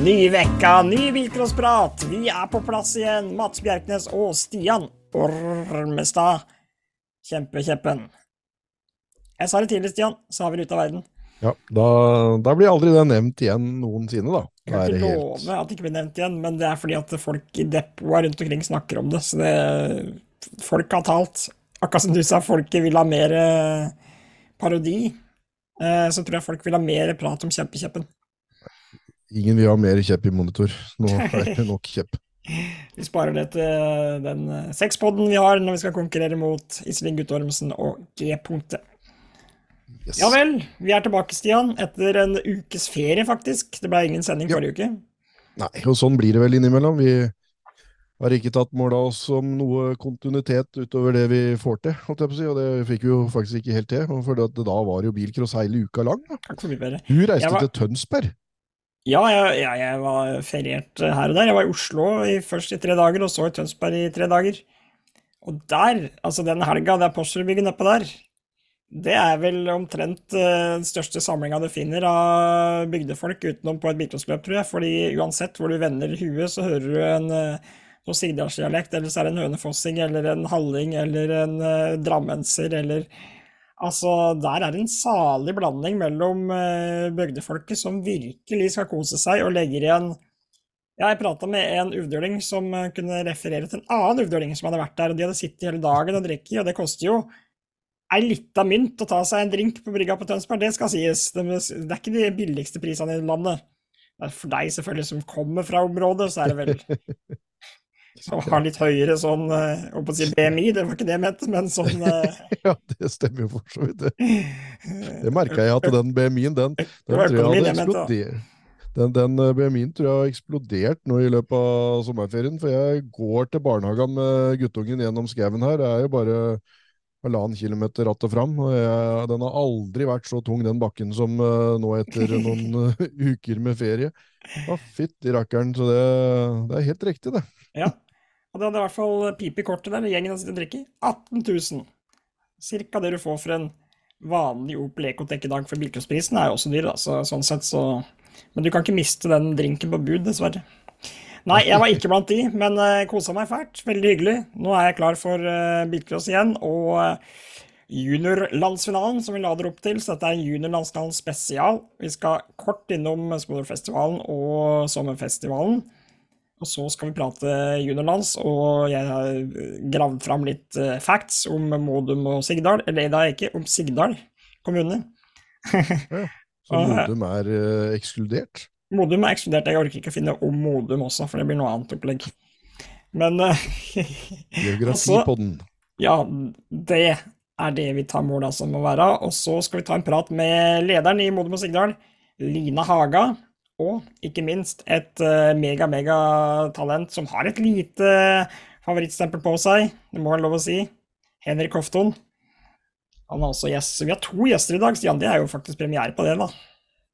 Ny vekka, ny bilcrossprat. Vi er på plass igjen, Mats Bjerknes og Stian Ormestad. Kjempekjeppen. Jeg sa det tidlig, Stian, så har vi det ute av verden. Ja, da, da blir aldri det nevnt igjen noensinne, da. Jeg kan ikke love at det ikke blir nevnt igjen, men det er fordi at folk i depoter rundt omkring snakker om det. Så det Folk har talt. Akkurat som du sa, folket vil ha mer eh, parodi. Eh, så tror jeg folk vil ha mer prat om Kjempekjeppen. Ingen vil ha mer kjepp i monitor. Nå er det nok kjepp. Vi sparer det til den eh, sexpoden vi har når vi skal konkurrere mot Iselin Guttormsen og G-punktet. Yes. Ja vel, vi er tilbake, Stian, etter en ukes ferie, faktisk. Det ble ingen sending ja. forrige uke. Nei, og sånn blir det vel innimellom. Vi har ikke tatt mål av oss om noe kontinuitet utover det vi får til, holdt jeg på å si, og det fikk vi jo faktisk ikke helt til. For da var det jo bilcross hele uka lang. Da. Du reiste var... til Tønsberg. Ja, jeg, jeg, var feriert her og der. Jeg var i Oslo i, først i tre dager, og så i Tønsberg i tre dager. Og der, altså den helga, det er Porsgrunn nedpå der, det er vel omtrent uh, den største samlinga du finner av bygdefolk utenom på et bilcrossløp, tror jeg. Fordi uansett hvor du vender huet, så hører du en uh, noe sigdalsdialekt, eller så er det en hønefossing, eller en halling, eller en uh, drammenser, eller Altså, der er en salig blanding mellom uh, bygdefolket som virkelig skal kose seg, og legger igjen jeg prata med en uvdøling som kunne referere til en annen uvdøling som hadde vært der, og de hadde sittet hele dagen og drukket, og det koster jo ei lita mynt å ta seg en drink på brygga på Tønsberg, det skal sies. Det, er ikke de billigste prisene i landet. For deg selvfølgelig som kommer fra området, så er det vel Som har litt høyere sånn eh, å si BMI, det var ikke det jeg mente, men sånn eh, Ja, det stemmer jo for så vidt, det. Det merka jeg at den BMI-en, den, den tror jeg hadde eksplodert. Den, den eh, BMI-en tror jeg har eksplodert nå i løpet av sommerferien, for jeg går til barnehagen med guttungen gjennom skauen her. Det er jo bare halvannen kilometer att og fram. Og jeg, den har aldri vært så tung, den bakken, som uh, nå etter noen uh, uker med ferie. Å, fytti rakkeren. Så det, det, er helt riktig, det. Ja. Og det hadde i hvert fall pipe i kortet der, gjengen som sitter og drikker. 18 000. Cirka det du får for en vanlig Opel Ecotec i dag, for bilcrossprisen er jo også dyr, da, så, sånn sett så Men du kan ikke miste den drinken på bud, dessverre. Nei, jeg var ikke blant de, men uh, eh, kosa meg fælt. Veldig hyggelig. Nå er jeg klar for uh, bilcross igjen. Og uh, juniorlandsfinalen som vi lader opp til. Så dette er en juniorlandsfinalen spesial. Vi skal kort innom Spoilerfestivalen og Sommerfestivalen. Og så skal vi prate juniorlands, og jeg har gravd fram litt uh, facts om Modum og Sigdal. Eller det er ikke, om Sigdal kommune. ja, så Modum er uh, ekskludert? Modum er ekskludert. Jeg orker ikke å finne om Modum også, for det blir noe annet opplegg. Men Geografi på den. Ja, det er det vi tar mål av som må være. Og så skal vi ta en prat med lederen i Modum og Sigdal, Lina Haga. Og ikke minst et uh, mega-megatalent som har et lite favorittstempel på seg, det må være lov å si. Henrik Hofton. Han er også gjest. Vi har to gjester i dag, Stian. Det er jo faktisk premiere på det, da.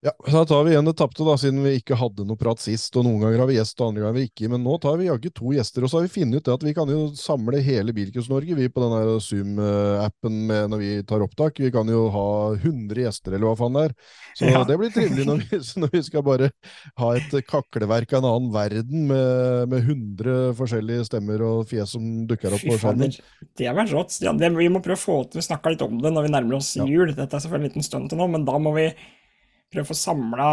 Ja, Da tar vi igjen det tapte, da, siden vi ikke hadde noe prat sist. og Noen ganger har vi gjest, og andre ganger har vi ikke. Men nå tar vi jaggu to gjester. Og så har vi funnet ut det at vi kan jo samle hele Bilcus-Norge vi på den Zoom-appen når vi tar opptak. Vi kan jo ha 100 gjester, eller hva faen det er. Så ja. det blir trivelig når vi, når vi, skal bare ha et kakleverk av en annen verden med, med 100 forskjellige stemmer og fjes som dukker opp på skjermen. Det har vært rått. Ja, vi må prøve å få til å snakke litt om det når vi nærmer oss jul. Dette er selvfølgelig en liten stund til nå, men da må vi prøve å få samla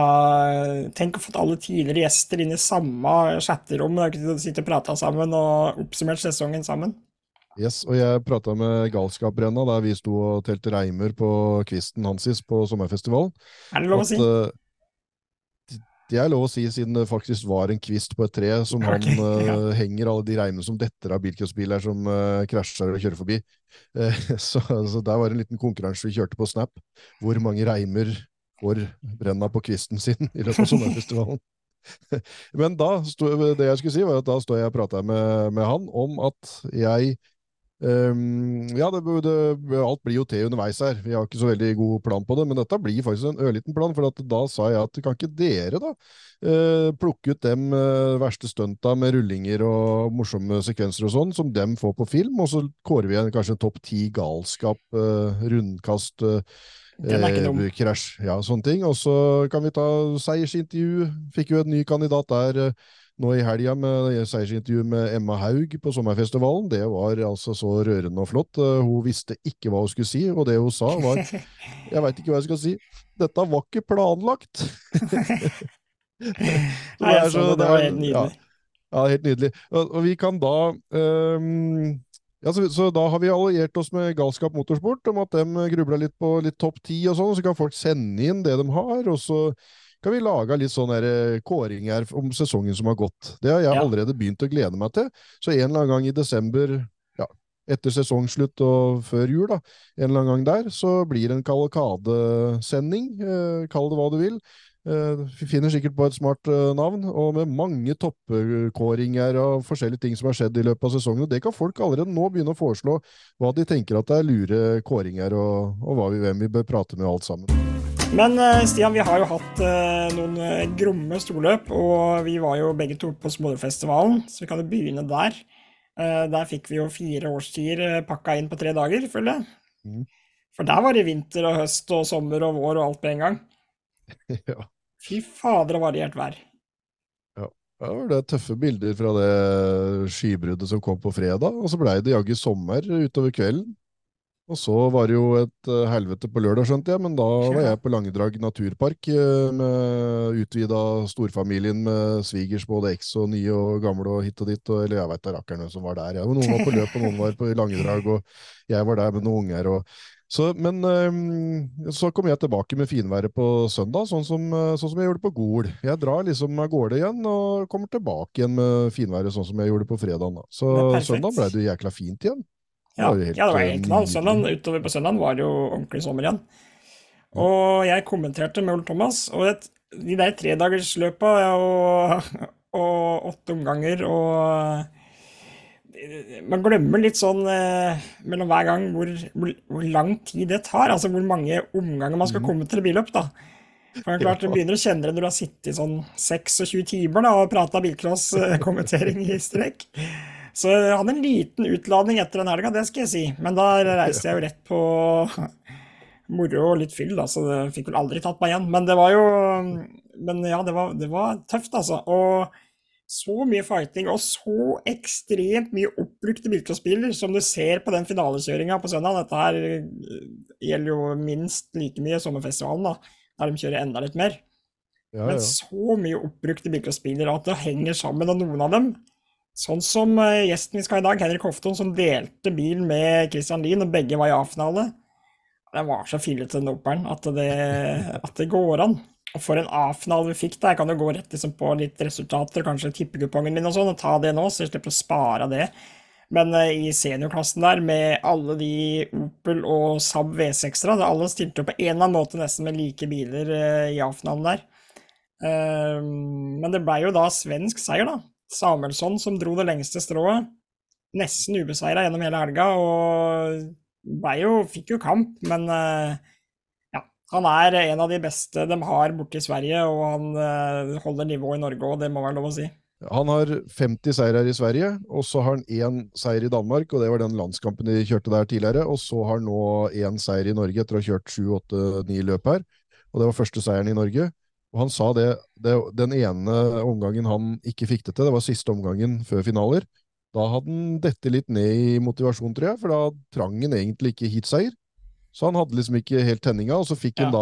Tenk å få alle tidligere gjester inn i samme chatterom. Sitte og prate sammen og oppsummert sesongen sammen. Yes, og jeg prata med Galskapbrenna der vi sto og telte reimer på kvisten hans på sommerfestivalen. Er det lov å si? At, uh, det er lov å si, siden det faktisk var en kvist på et tre som okay, han uh, henger alle de reimene som detter av bilcrossbiler som uh, krasjer og kjører forbi. Uh, så, så, der var det en liten konkurranse vi kjørte på Snap. Hvor mange reimer får brenna på kvisten sin i løpet av sommerfestivalen. Men da, det jeg skulle si, var at da står jeg og prater med, med han om at jeg um, Ja, det, det, alt blir jo til underveis her. Vi har ikke så veldig god plan på det, men dette blir faktisk en ørliten plan. For da sa jeg at kan ikke dere da uh, plukke ut dem uh, verste stunta med rullinger og morsomme sekvenser og sånn, som dem får på film, og så kårer vi en, kanskje topp ti galskap, uh, rundkast dum. Eh, krasj, ja, sånne ting. Og så kan vi ta seiersintervju. Fikk jo en ny kandidat der eh, nå i helga med seiersintervju med Emma Haug på Sommerfestivalen. Det var altså så rørende og flott. Eh, Hun visste ikke hva hun skulle si, og det hun sa var Jeg veit ikke hva jeg skal si. Dette var ikke planlagt. Nei, jeg så det, var helt nydelig. ja, helt nydelig. Og, og vi kan da ehm, ja, så, så da har vi alliert oss med Galskap Motorsport om at de grubla litt på litt topp ti og sånn, så kan folk sende inn det de har, og så kan vi lage litt sånne kåring kåringer om sesongen som har gått. Det har jeg Ja. allerede begynt å glede meg til. Så en eller annen gang i desember, ja, etter sesongslutt og før jul, da, en eller annen gang der, så blir det en kavalkadesending, eh, kall det hva du vil. Eh, Vi finner sikkert på et smart eh, navn, og med mange toppkåringer og forskjellige ting som har skjedd i løpet av sesongen. Og det kan folk allerede nå begynne å foreslå hva de tenker at det er lure kåringer, og, og vi, hvem vi bør prate med alt sammen. Men eh, Stian, vi har jo hatt noen gromme storløp, og vi var jo begge to på Smålerfestivalen, så vi kan jo begynne der. Der fikk vi jo fire årstider pakka inn på tre dager, føler jeg. Mm. For der var det vinter og høst og sommer og vår og alt på en gang. ja. Fy fader, og variert vær. Ja, det var det tøffe bilder fra det skybruddet som kom på fredag, og så blei det jaggu sommer utover kvelden. Og så var det jo et eh, helvete på lørdag, skjønte jeg, men da var jeg på Langedrag naturpark eh, med utvida storfamilien med svigers, både eks og nye og gamle og hit og dit, og, eller jeg veit da rakkeren som var der. Ja. Noen var på løp, og noen var på Langedrag, og jeg var der med noen unger. og så, men eh, så kom jeg tilbake med finværet på søndag, sånn som, eh, sånn som jeg gjorde på Gol. Jeg drar liksom av gårde igjen og kommer tilbake igjen med finværet, sånn som jeg gjorde på fredagen. Da. Så Det søndag ble det jækla fint igjen. Ja, var helt, ja, det var eh, helt knall. nydelig. Søndagen, utover på søndagen var det jo ordentlig sommer igjen. Og jeg kommenterte med Ole Thomas, og et, de der tredagersløpa og, og åtte omganger og Man glemmer litt sånn eh, mellom hver gang hvor, hvor, hvor lang tid det tar. Altså hvor mange omganger man skal komme til billøp, da. For det er klart, Du begynner å kjenne det når du har sittet i sånn 26 timer da, og prata bilcross-kommentering i strekk. Så jeg hadde en liten utladning etter den helga, det skal jeg si. Men da reiste jeg jo rett på moro og litt fyll, da, så det fikk vel aldri tatt meg igjen. Men det var jo Men ja, det var, det var tøft, altså. Og så mye fighting og så ekstremt mye oppbrukte bilcrossbiler som du ser på den finalekjøringa på søndag. Dette her eh, gjelder jo minst like mye sommerfestivalen, da, der de kjører enda litt mer. Ja, Men så mye oppbrukte bilcrossbiler at det henger sammen, og noen av dem Sånn som eh, gjesten vi skal ha i dag, Henrik Hofton, som delte bil med Christian Lien, og begge var i A-finale. Det var så fillete, den operen, at det, at det går an. For en A-finale vi fikk der, jeg kan jo gå rett liksom på litt resultater, kanskje tippekupongen min og sånn, og ta det nå, så jeg slipper å spare det. Men uh, i seniorklassen der, med alle de Opel og Saab V6-ere, alle stilte jo på en eller annen måte nesten med like biler uh, i A-finalen der. Uh, men det ble jo da svensk seier, da. Samuelsson som dro det lengste strået. Nesten ubeseira gjennom hele helga, og jo, fikk jo kamp, men ja. Han er en av de beste de har borte i Sverige, og han eh, holder nivået i Norge òg, det må være lov å si. Han har 50 seirer i Sverige, og så har han én seier i Danmark, og det var den landskampen de kjørte der tidligere. Og så har han nå én seier i Norge etter å ha kjørt sju, åtte, ni løp her. Og det var første seieren i Norge. Og han sa det, det den ene omgangen han ikke fikk det til, det var siste omgangen før finaler. Da hadde han dette litt ned i motivasjon, tror jeg, for da trang han egentlig ikke heatseier. Så han hadde liksom ikke helt tenninga, og så fikk han da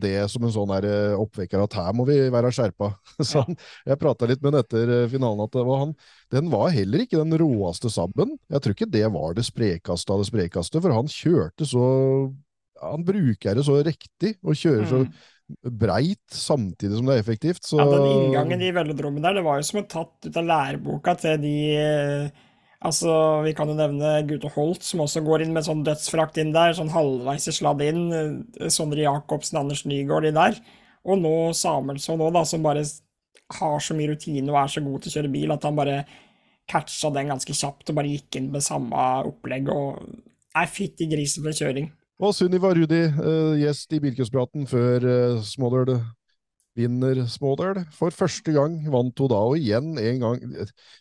det som en sånn eh, oppvekker at her må vi være skjerpa. Så han, jeg prata litt med han etter eh, finalen at det var han Den var heller ikke den råeste Sabben. Jeg tror ikke det var det sprekeste av det sprekeste, for han kjørte så Han bruker det så riktig, og kjører så Mm. breit samtidig som det er effektivt. Så Ja, den inngangen i velodromen der, det var jo som å tatt ut av læreboka til de eh, Altså, vi kan jo nevne Gute Holt, som også går inn med sånn dødsfrakt inn der, sånn halvveis i sladd inn. eh, Sondre Jacobsen, Anders Nygaard, de der. Og nå Samuelsson òg, da, som bare har så mye rutine og er så god til å kjøre bil at han bare catcha den ganske kjapt og bare gikk inn med samme opplegg og er fytti grisen for kjøring. Og Sunniva Rudi, uh, gjest i Bilcrosspraten før uh, Smollard vinner Smollard. For første gang vant hun da, og igjen en gang.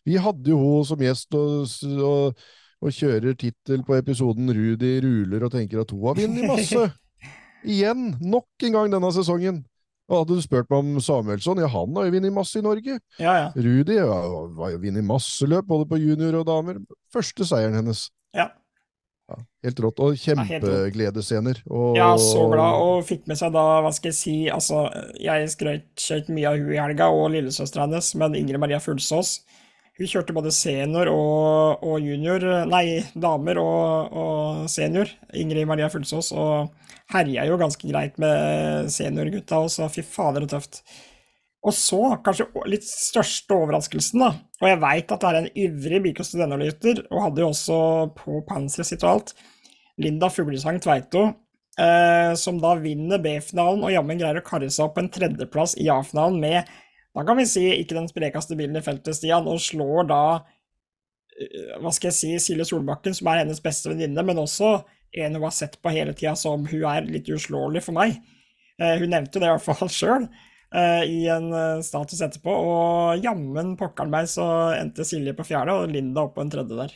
Vi hadde jo hun som gjest og, og, og kjører tittel på episoden 'Rudi ruler' og tenker at hun har vunnet masse. Igjen! Nok en gang denne sesongen! Og hadde du spurt meg om Samuelsson, ja, han har jo vunnet masse i Norge. Ja, ja. Rudi har jo vunnet masse løp, både på junior og damer. Første seieren hennes. ja. Ja, helt rått. Og kjempegledesscener. Og, Ja, så glad, og fikk med seg da, hva skal jeg si, altså, jeg skrøt mye av hun i helga, og lillesøstera hennes, men Ingrid Maria Fuglsås, hun kjørte både senior og, og junior, nei, damer og, og senior, Ingrid Maria Fuglsås, og herja jo ganske greit med seniorgutta, og så fy fader, det tøft. Og så, kanskje litt største overraskelsen, da, og jeg veit at det er en ivrig Birkos Studentanalytter, og hadde jo også på panseret sitt og alt, Linda Fuglesang Tveito, eh, som da vinner B-finalen og jammen greier å karre seg opp en tredjeplass i A-finalen med, da kan vi si, ikke den sprekeste bilen i feltet, Stian, og slår da, eh, hva skal jeg si, Silje Solbakken, som er hennes beste venninne, men også en hun har sett på hele tida som hun er litt uslåelig for meg. Eh, hun nevnte det i hvert fall sjøl. I en eh, status etterpå, og jammen pokkeren meg så endte Silje på fjerde og Linda opp på en tredje der.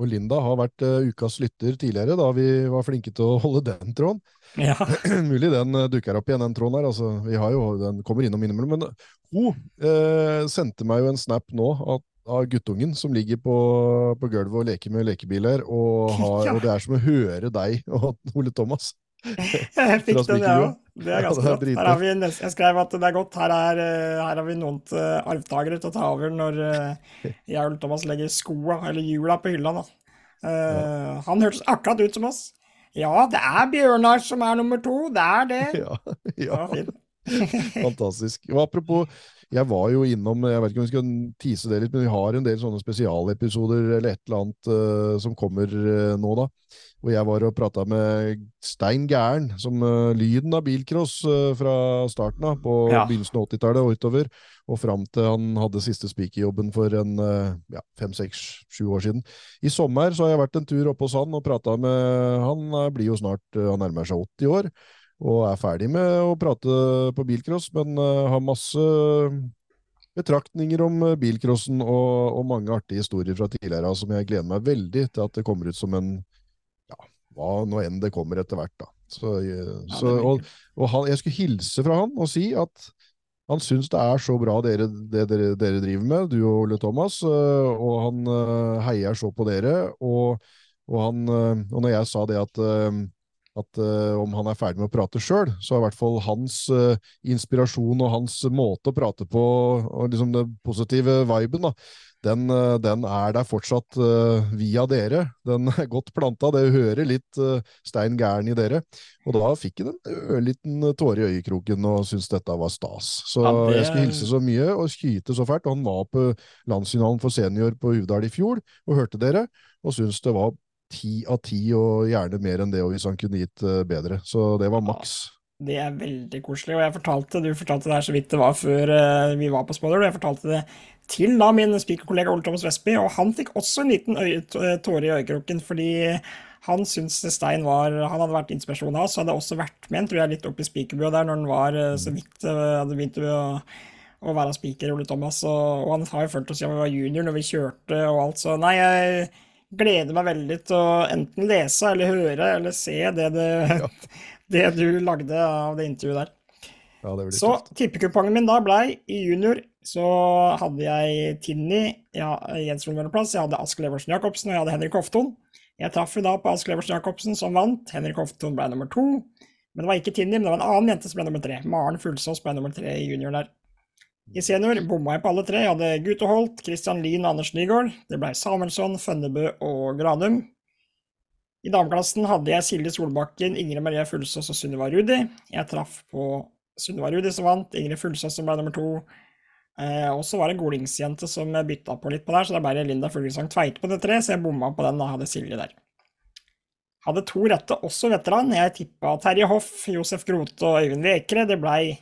og Linda har vært uh, ukas lytter tidligere, da vi var flinke til å holde den tråden. Ja, Mulig den uh, dukker opp igjen, den tråden her. Altså, vi har jo, den kommer innom innimellom. Men hun uh, sendte meg jo en snap nå av, av guttungen som ligger på, på gulvet og leker med lekebiler. Og, har, Ja. og det er som å høre deg og Ole Thomas. jeg fikk den, jeg Spikerud. òg. Det er ganske er. Her har vi Jeg skrev at det er godt. Her, er, eh, her har vi noen arvtakere til å ta over når eh, jeg og Thomas legger skoa, eller hjula, på hylla. da. Eh, Han hørtes akkurat ut som oss. Ja, det er Bjørnar som er nummer to. Det er det. Ja, Ja, Det fantastisk. Og apropos, jeg var jo innom, jeg vet ikke om vi skal tease det litt, men vi har en del sånne spesialepisoder eller et eller annet uh, som kommer uh, nå da. Og jeg var og prata med Stein Gæren, som uh, lyden av bilcross uh, fra starten av, på Ja. begynnelsen av 80-tallet og utover, og fram til han hadde siste spikerjobben for en eh, ja, fem, seks, sju år siden. I sommer så har jeg vært en tur oppe hos han og prata med Han Han blir jo snart, han nærmer seg 80 år og er ferdig med å prate på bilcross, men har masse betraktninger om bilcrossen og, og mange artige historier fra tidligere som jeg gleder meg veldig til at det kommer ut som en hva nå enn det kommer etter hvert, da. Så, eh, så, og, og han, jeg skulle hilse fra han og si at han syns det er så bra dere, det dere, dere driver med, du og Ole Thomas, øh, og han øh, heier så på dere. Og, og, han, og når jeg sa det at, at om han er ferdig med å prate sjøl, så er i hvert fall hans inspirasjon og hans måte å prate på, og liksom den positive viben, da, den, øh, den er der fortsatt uh, via dere. Den er godt planta. Det hører litt uh, stein gæren i dere. Og da fikk han en ørliten tåre i øyekroken og syntes dette var stas. Så Ja, det- jeg skulle hilse så mye og skyte så fælt. Og han var på landsfinalen for senior på Uvdal i fjor og hørte dere, og syntes det var ti av ti, og gjerne mer enn det og hvis han kunne gitt uh, bedre. Så det var maks. Det er veldig koselig, og jeg fortalte, du fortalte det her så vidt det var før eh, vi var på Spoiler, og jeg fortalte det til da min spikerkollega Ole Thomas Vestby, og han fikk også en liten tåre i øyekroken, fordi han syntes Stein var, han hadde vært inspirasjon av oss, hadde også vært med, tror jeg, litt oppe i spikerbua der når han var eh, så vidt eh, hadde begynt å, å være speaker, Ole Thomas, og, og han har jo følt oss siden vi var junior når vi kjørte og alt, så nei, jeg gleder meg veldig til å enten lese eller høre eller se det, det, det du lagde av det intervjuet der. Ja, det Så tøft. tippekupongen min da blei i junior, så hadde jeg Tinni, ja, Jens Rollmølleplass, jeg hadde Askild Eversen Jacobsen og jeg hadde Henrik Hofton. Jeg traff jo da på Askild Eversen Jacobsen som vant, Henrik Hofton ble nummer to. Men det var ikke Tinni, men det var en annen jente som ble nummer tre. Maren Fuglsås ble nummer tre i junior der. I senior bomma jeg på alle tre. Jeg hadde Gute Holt, Christian Lien og Anders Nygaard. Det blei Samuelsson, Fønnebø og Granum. I dameklassen hadde jeg Silje Solbakken, Ingrid Marie Fuglsås og Sunniva Rudi. Jeg traff på Sunniva Rudi som vant, Ingrid Fuglsås som ble nummer to. Eh, og så var det en golingsjente som bytta på litt på der, så det ble Linda Fuglesang Tveit på det tre, så jeg bomma på den. Da hadde Silje der. Hadde to rette, også veteran. Jeg tippa Terje Hoff, Josef Grote og Øyvind Vekre. Det blei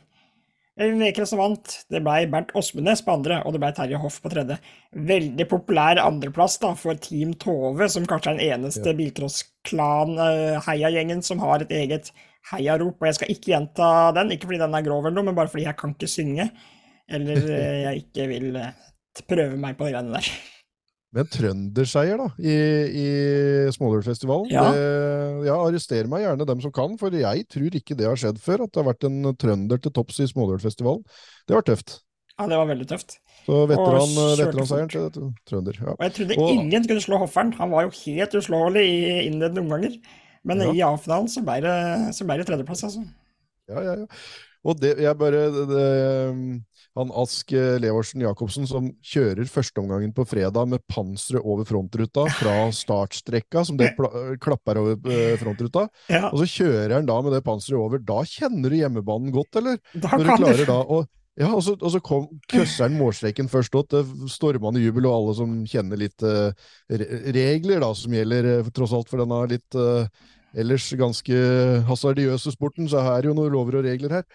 Vekre som vant. Det ble Bernt Åsmundnes på andre, og det ble Terje Hoff på tredje. Veldig populær andreplass da, for Team Tove, som kanskje er den eneste Ja. bilcrossklan-heiagjengen som har et eget heiarop. Og jeg skal ikke gjenta den, ikke fordi den er grov eller noe, men bare fordi jeg kan ikke synge. Eller eh, jeg ikke vil eh, prøve meg på de greiene der. Med en trønderseier da, i, i Smålørfestivalen. Ja. Det- Ja, arrester meg gjerne dem som kan, for jeg tror ikke det har skjedd før, at det har vært en trønder til topps i Smålørfestivalen. Det var tøft. Ja, det var veldig tøft. Så kjørte veteranseieren til trønder. Ja. Og jeg trodde Og- ingen kunne slå hofferen. Han var jo helt uslåelig i innledende omganger. Men Ja. i A-finalen så ble det, det tredjeplass, altså. Ja, ja, ja. Og det, jeg bare det, Han Ask Levorsen Jacobsen som kjører førsteomgangen på fredag med panseret over frontruta fra startstrekka, som det klapper over eh, frontruta, Ja, og så kjører han da med det panseret over. Da kjenner du hjemmebanen godt, eller? da Når du klarer da å ja, og så, og så kom, køsseren målstreken først òg, til stormende jubel, og alle som kjenner litt uh, regler da, som gjelder uh, tross alt for denne litt uh, ellers ganske hasardiøse sporten, så er det jo noen lover og regler her.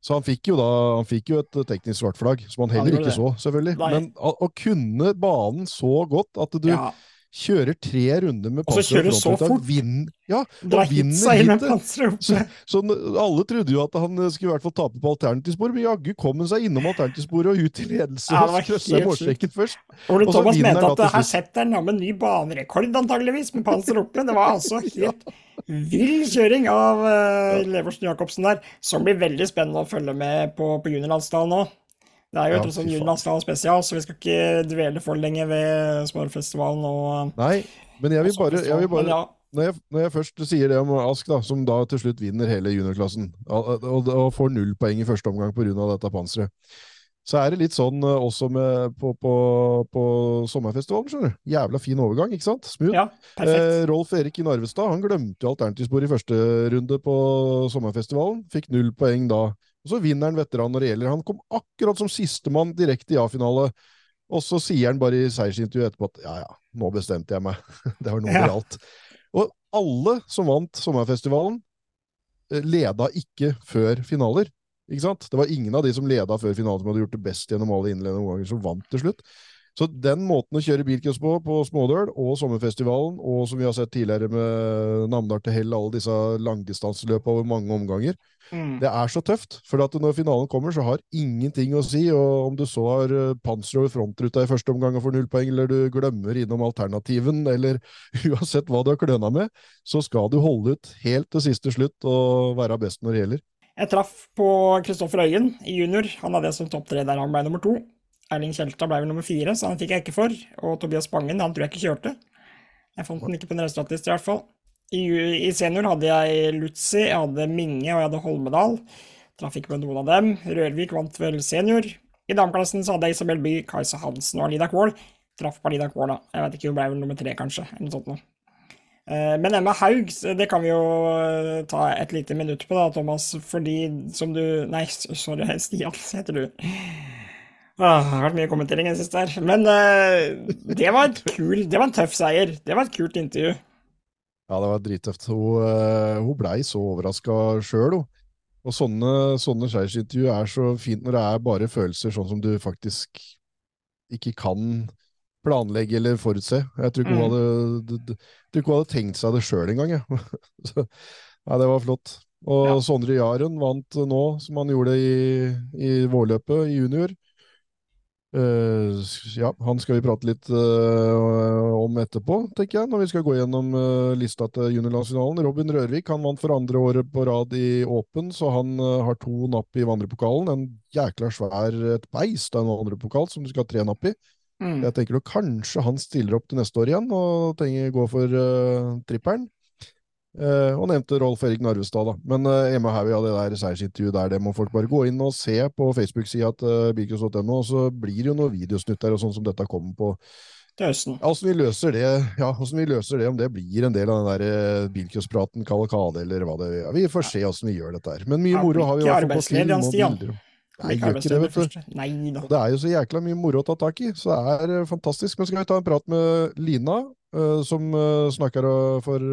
Så han fikk jo da han fikk jo et teknisk svart flagg, som han heller ikke så, selvfølgelig. Nei. Men å, kunne banen så godt at du ja, kjører tre runder med Og så kjører du så fort. vinn- ja, og vinner heatet. Så, så alle trodde jo at han skulle i hvert fall tape på alternativsporet, men jaggu kom han seg innom alternativsporet og ut til ledelse Ja, og krøssa målstreken først. Ole Thomas mente at her setter han med en ny banerekord, antageligvis, med panser oppe. Det var altså helt vill kjøring av uh, Leversen Jacobsen der, som blir veldig spennende å følge med på, på juniorlandsdagen nå. Det er jo Ja, et sånn fy faen. juniorlandsdalen spesial, så vi skal ikke dvele for lenge ved Smårfestivalen og Nei, men jeg vil bare, jeg vil Men bare ja, når, jeg, når jeg først sier det om Ask, da, som da til slutt vinner hele juniorklassen, og, og, og får null poeng i første omgang pga. dette panseret, så er det litt sånn eh, også med, på, på, på sommerfestivalen, skjønner du. Jævla fin overgang, ikke sant? Smooth. ja, perfekt. Eh, Rolf Erik i Narvestad han glemte jo alternativspor i første runde på sommerfestivalen. Fikk null poeng da. Og så vinner han veteran når det gjelder. Han kom akkurat som sistemann direkte i A-finale. Og så sier han bare i seiersintervjuet etterpå at ja, ja, nå bestemte jeg meg. det var nå det Ja. gjaldt. Og alle som vant sommerfestivalen, eh, leda ikke før finaler. Ikke sant? Det var ingen av de som leda før finalen som hadde gjort det best gjennom alle innledende omganger, som vant til slutt. Så den måten å kjøre bilcross på, på Smådøl og sommerfestivalen, og som vi har sett tidligere med Namdal til Hell, alle disse langdistanseløpene over mange omganger, Mm. det er så tøft. For når finalen kommer, så har ingenting å si. Og om du så har eh, panser over frontruta i første omgang og får null poeng, eller du glemmer innom alternativen, eller uansett hva du har kløna med, så skal du holde ut helt til siste slutt og være best når det gjelder. Jeg traff på Kristoffer Øyen i junior. Han hadde jeg som topp tre der han ble nummer to. Erling Kjelstad ble vel nummer fire, så han fikk jeg ikke for. Og Tobias Bangen, han tror jeg ikke kjørte. Jeg fant den ikke på en resultatliste, i hvert fall. I, I senior hadde jeg Lutzi, jeg hadde Minge og jeg hadde Holmedal. Traff ikke med noen av dem. Rørvik vant vel senior. I dameklassen så hadde jeg Isabel By, Kajsa Hansen og Alida Kvål. Traff på Alida Kvål, da. Jeg vet ikke, hun ble vel nummer tre, kanskje. Eller noe sånt noe. Eh, Men Emma Haug, det kan vi jo eh, ta et lite minutt på, da, Thomas. Fordi som du Nei, sorry, Stian heter du. Ah, det har vært mye kommentering i det siste her. Men uh, det var et kul, det var en tøff seier. Det var et kult intervju. Ja, det var drittøft. Hun, uh, hun blei så overraska sjøl, hun. Og sånne, sånne seiersintervju er så fint når det er bare følelser sånn som du faktisk ikke kan planlegge eller forutse. Jeg tror ikke hun Mm. hadde, hun hadde tenkt seg det sjøl engang. Så, Nei, det var flott. Og Ja. Sondre Jaren vant nå, som han gjorde i, i vårløpet i junior. Uh, ja, han skal vi prate litt uh, om etterpå, tenker jeg, når vi skal gå gjennom uh, lista til juniorlandsfinalen. Robin Rørvik han vant for andre året på rad i Åpen, så han har to napp i vandrepokalen. En jækla svær et beist av en vandrepokal som du skal ha tre napp i. Mm. Jeg tenker nok kanskje han stiller opp til neste år igjen og tenker gå for uh, trippelen. Uh, og nevnte Rolf Erik Narvestad, da. Men uh, Emma Haug hadde det der seiersintervjuet der, det må folk bare gå inn og se på Facebook-sida til uh, bilcross.no, og så blir det jo noe videosnutt der og sånn som dette kommer på. Til Åssen vi løser det, ja, vi løser det, om det blir en del av den der bilcrosspraten, kavalkade eller hva det er. Vi får se åssen vi gjør dette her. Men mye moro har vi i hvert fall på film og bilder. Nei, gjør ikke det, vet du. Nei da. Og det er jo så jækla mye moro å ta tak i, så det er eh, fantastisk. Men skal vi ta en prat med Lina, eh, som eh, snakker for,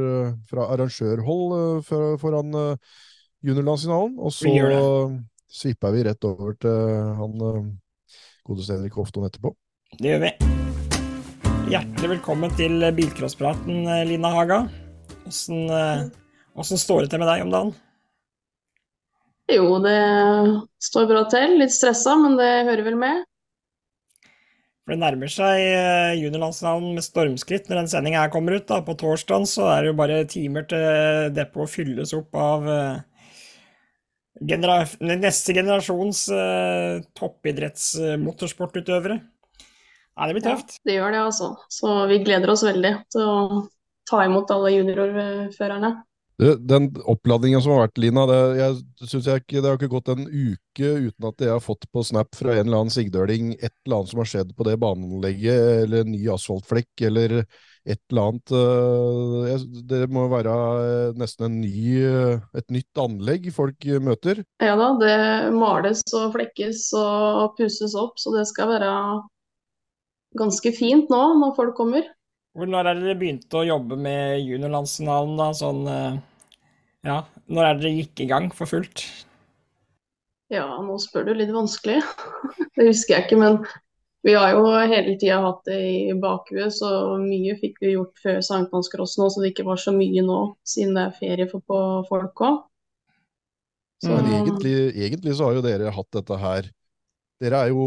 fra arrangørhold for, foran uh, juniorlandsfinalen. Og så Vi svipper vi rett over til han uh, godeste Henrik Hofton etterpå. Det gjør vi. Hjertelig velkommen til bilcrosspraten, Lina Haga. Åssen åssen står det til med deg om dagen? Jo, det står bra til. Litt stressa, men det hører vel med. For det nærmer seg juniorlandsnavn juniorlandsfinalen med stormskritt når den sendinga kommer ut. da. På torsdag så er det jo bare timer til depotet fylles opp av eh, genera neste generasjons uh, toppidrettsmotorsportutøvere. Ja, det blir tøft. Ja, det gjør det, altså. Så vi gleder oss veldig til å ta imot alle juniorførerne. Den oppladninga som har vært, Lina, det, jeg synes jeg ikke, det har ikke gått en uke uten at jeg har fått på Snap fra en eller annen sigdøling et eller annet som har skjedd på det baneanlegget, eller en ny asfaltflekk, eller et eller annet. Eh, det må være eh, nesten ny, eh, et nytt anlegg folk møter? Ja da, det males og flekkes og pusses opp, så det skal være ganske fint nå når folk kommer. Når er det dere begynte å jobbe med juniorlandsfinalen, da? Sånn Ja, når er det dere gikk i gang for fullt? Ja, nå spør du litt vanskelig. det husker jeg ikke, men vi har jo hele tida hatt det i bakhuet, så mye fikk vi gjort før sankthanscrossen òg, så det ikke var så mye nå, siden det er ferie for på folk òg. Men egentlig, egentlig, så har jo dere hatt dette her Dere er jo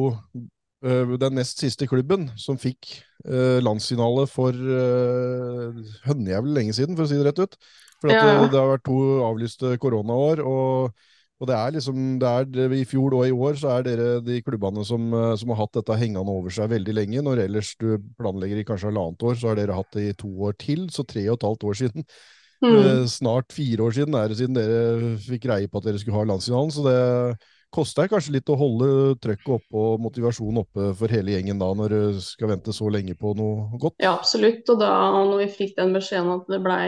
den nest siste klubben som fikk uh, landsfinale for uh, hønnejævlig lenge siden, for å si det rett ut. For ja. det, det har vært to avlyste koronaår. og og det er liksom, det er, I fjor og i år så er dere de klubbene som, som, har hatt dette hengende over seg veldig lenge. Når ellers du planlegger i kanskje halvannet år, så har dere hatt det i to år til. Så tre og et halvt år siden. Mm. Snart fire år siden er det siden dere fikk greie på at dere skulle ha landsfinalen. Så det, det kanskje litt å holde trøkket oppe og motivasjonen oppe for hele gjengen da, når du skal vente så lenge på noe godt? Ja, absolutt. Og da når vi fikk den beskjeden at det ble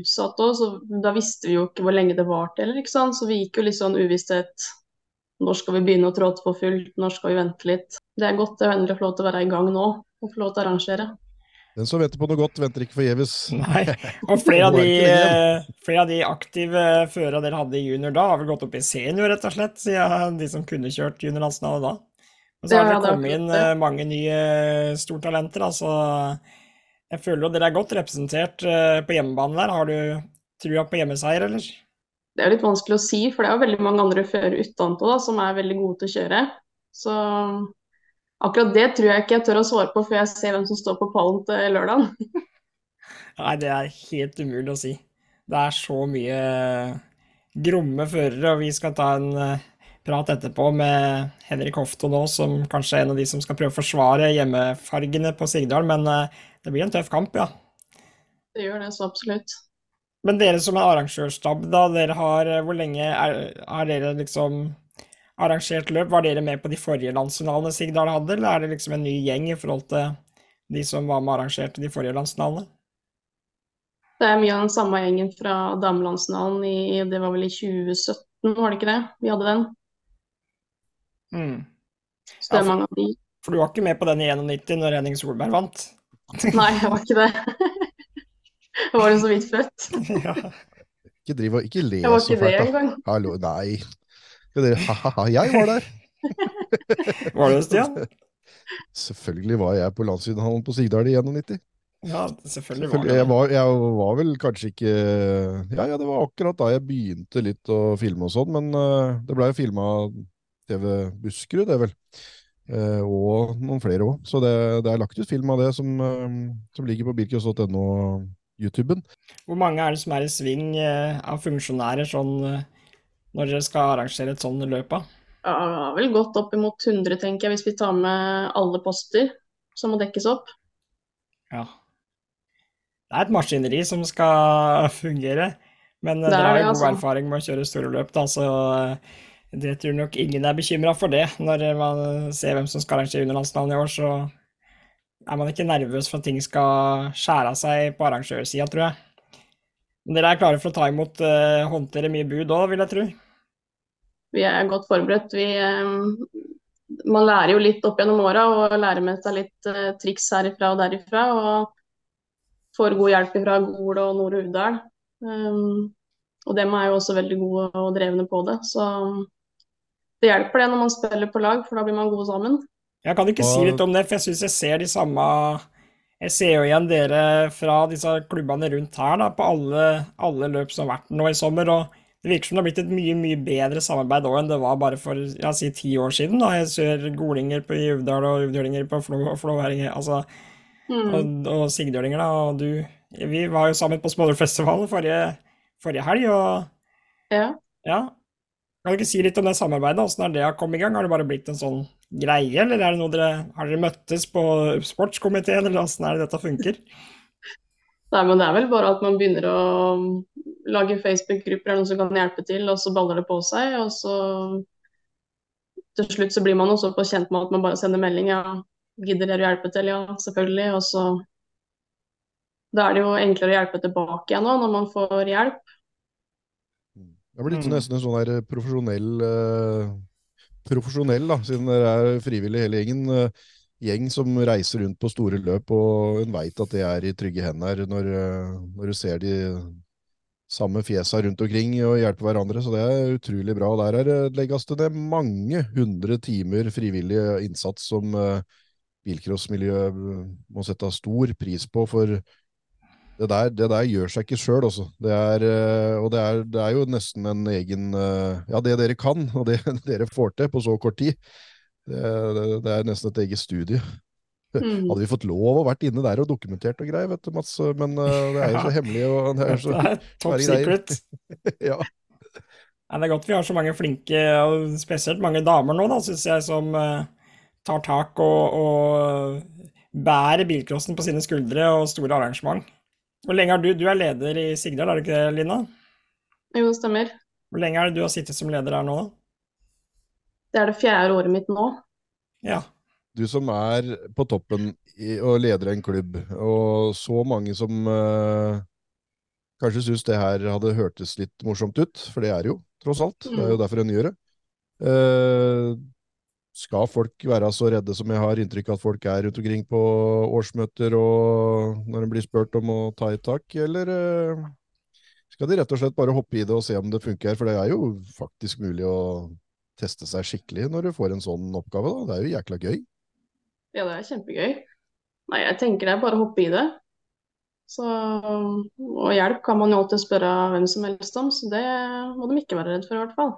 utsatt òg, så da visste vi jo ikke hvor lenge det varte heller, ikke sant. Så vi gikk jo litt sånn uvissthet. Når skal vi begynne å tråde på fullt, når skal vi vente litt. Det er godt det å endelig få lov til å være i gang nå, og få lov til å arrangere. Den som venter på noe godt, venter ikke forgjeves. Nei, og flere av, de, eh, flere av de aktive førerne dere hadde i junior da, har vel gått opp i senior, rett og slett, siden de som kunne kjørt juniorlandsfinale da. Og så har det kommet inn eh, mange nye stortalenter. Altså, jeg føler jo dere er godt representert eh, på hjemmebane der. Har du trua på hjemmeseier, eller? Det er litt vanskelig å si, for det er jo veldig mange andre førere utenpå som er veldig gode til å kjøre. Så Akkurat det tror jeg ikke jeg tør å svare på før jeg ser hvem som står på pallen til lørdag. Nei, det er helt umulig å si. Det er så mye gromme førere, og vi skal ta en eh, prat etterpå med Henrik Hofto nå, som kanskje er en av de som skal prøve å forsvare hjemmefargene på Sigdal, men eh, det blir en tøff kamp, ja. Det gjør det, så absolutt. Men dere som er arrangørstab, da, dere har, eh, hvor lenge er, er dere liksom arrangert løp. Var dere med på de forrige landsfinalene Sigdal hadde, eller er det liksom en ny gjeng i forhold til de som var med og arrangerte de forrige landsfinalene? Det er mye av den samme gjengen fra damelandsfinalen i Det var vel i 2017, var det ikke det? Vi hadde den. Mm. Så det er ja, for, mange av de. For du var ikke med på den i 91 når Henning Solberg vant? Nei, jeg var ikke det. jeg var jo så vidt født. ja. Ikke driv og ikke le så fælt. Jeg var ikke det engang. Hallo, nei. Skal dere ha-ha-ha, jeg var der! var du det, Stian? Selvfølgelig var jeg på landsfinalen på Sigdal i 91. Ja, selvfølgelig var det jeg var, jeg var vel kanskje ikke ja, ja, det var akkurat da jeg begynte litt å filme og sånn, men uh, det blei filma TV Buskerud, det vel. Uh, og noen flere òg. Så det, det, er lagt ut film av det som, uh, som ligger på birkjos.no. YouTuben. Hvor mange er det som er i sving av funksjonærer sånn når dere skal arrangere et sånt løp? Ja, vel godt opp imot 100, tenker jeg, hvis vi tar med alle poster som må dekkes opp. Ja. Det er et maskineri som skal fungere, men dere har jo god altså. erfaring med å kjøre store løp, da, så eh, det tror nok ingen er bekymra for det. Når man ser hvem som skal arrangere underlandsnavn i år, så er man ikke nervøs for at ting skal skjære av seg på arrangørsida, tror jeg. Men dere er klare for å ta imot uh, håndtere mye bud òg, vil jeg tro? Vi er godt forberedt. Vi, eh, man lærer jo litt opp gjennom åra og lærer med seg litt uh, triks herifra og derifra. Og får god hjelp fra Gol og Nord Uvdal. Um, og dem er jo også veldig gode og drevne på det. Så det hjelper det når man spiller på lag, for da blir man gode sammen. Jeg kan ikke si litt om det, for jeg syns jeg ser de samme Jeg ser jo igjen dere fra disse klubbene rundt her da, på alle, alle løp som har vært nå i sommer. og det virker som det har blitt et mye mye bedre samarbeid òg enn det var bare for ja, si ti år siden. da Jeg ser golinger på Uvdal og uvdølinger på Flå og flåværinger altså, Mm. og, og sigdølinger, da. Og du Vi var jo sammen på Smålerfestivalen forrige, forrige helg, og Ja. ja. Kan du ikke si litt om det samarbeidet? Åssen har det kommet i gang? Har det bare blitt en sånn greie, eller er det noe dere Har dere møttes på sportskomiteen, eller åssen er det dette funker? Nei, men det er vel bare at man begynner å lage Facebook-grupper eller noen som kan hjelpe til, og så baller det på seg. Og så til slutt så blir man også på kjent med at man bare sender melding. Ja, gidder dere å hjelpe til? Ja, selvfølgelig. Og så Da er det jo enklere å hjelpe tilbake igjen nå, når man får hjelp. Det blir blitt Mm. nesten en sånn der profesjonell eh, Profesjonell, da, siden dere er frivillig hele gjengen. eh, gjeng som reiser rundt på store løp, og hun veit at det er i trygge hender når, eh, når du ser de samme fjesa rundt omkring og hjelper hverandre. Så det er utrolig bra. Der er legges det ned mange hundre timer frivillig innsats som eh, bilcrossmiljøet må sette stor pris på. for det der, det der gjør seg ikke sjøl, altså. Det eh, og det det er jo nesten en egen eh, Ja, det dere kan, og det dere får til på så kort tid, det, det, det er nesten et eget studie. Mm. Hadde vi fått lov å vært inne der og dokumentert og greier, vet du, Mats, men uh, det er jo så hemmelig og det er så Det er top secret. Ja. Nei, det er godt vi har så mange flinke, og spesielt mange damer nå, da, syns jeg, som uh, tar tak og, og bærer bilcrossen på sine skuldre og store arrangement. Hvor lenge har du Du er leder i Sigdal, er du ikke det, Lina? Jo, det stemmer. Hvor lenge er det du har sittet som leder her nå, da? Det er det fjerde året mitt nå. Ja. Du som er på toppen i, og leder en klubb, og så mange som eh, kanskje syns det her hadde hørtes litt morsomt ut, for det er det jo, tross alt. Det er jo derfor en gjør det. Eh, skal folk være så redde som jeg har inntrykk av at folk er rundt omkring på årsmøter og når de blir spurt om å ta i tak, eller eh, skal de rett og slett bare hoppe i det og se om det funker? For det er jo faktisk mulig å teste seg skikkelig når du får en sånn oppgave. Da. Det er jo jækla gøy. Ja, det er kjempegøy. Nei, jeg tenker det er bare å hoppe i det. Så, og hjelp kan man jo alltid spørre hvem som helst om, så det må de ikke være redd for i hvert fall.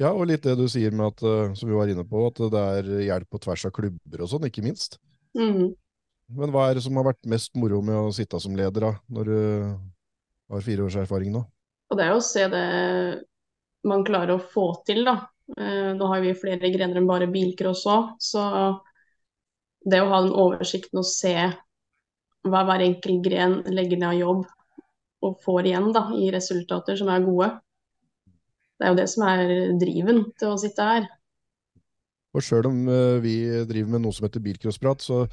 Ja, og litt det du sier med at, eh, som vi var inne på, at det er hjelp på tvers av klubber og sånn, ikke minst. Mhm. Men hva er det som har vært mest moro med å sitte som leder, da, når du har fire års erfaring nå? Og det er jo å se det man klarer å få til, da. Eh, Nå har vi flere grener enn bare bilcross òg, så det å ha den oversikten og se hva hver enkelt gren legger ned av jobb og får igjen da, i resultater som er gode, det er jo det som er driven til å sitte her. Og sjøl om eh, vi driver med noe som heter bilcrossprat, så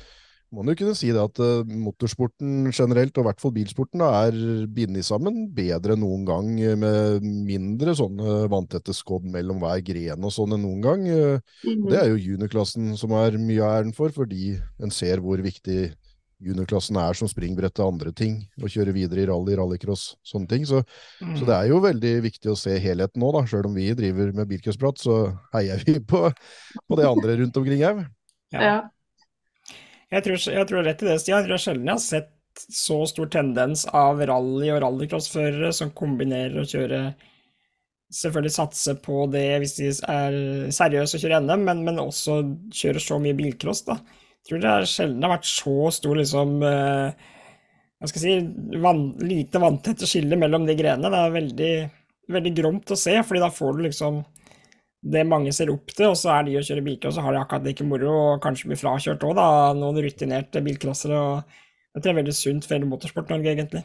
må man jo kunne si det at eh, motorsporten generelt, og i hvert fall bilsporten, da, er bindet sammen bedre enn noen gang, eh, med mindre sånne vanntette skodd mellom hver gren og sånn enn noen gang. Eh. Det er jo juniorklassen som er mye av æren for, fordi en ser hvor viktig juniorklassen er som springbrett til andre ting, og kjøre videre i rally, rallycross, sånne ting. Så, så det er jo veldig viktig å se helheten nå, da. Sjøl om vi driver med bilcrossprat, så heier vi på, på det andre rundt omkring òg. Ja. Jeg tror, jeg tror rett i det, Stian. Jeg tror sjelden jeg har sett så stor tendens av rally- og rallycrossførere som kombinerer å kjøre Selvfølgelig satse på det hvis de er seriøse og kjører NM, men, men også kjører så mye bilcross, da. Jeg tror det er sjelden det har vært så stor liksom eh, Hva skal jeg si van, Lite vanntette skille mellom de grenene. Det er veldig, veldig gromt å se, fordi da får du liksom det mange ser opp til, og så er de å kjøre bilcross, så har de akkurat like moro, og kanskje blir frakjørt òg, da, noen rutinerte bilcrossere. og Det tror det er veldig sunt for hele Motorsport-Norge, egentlig.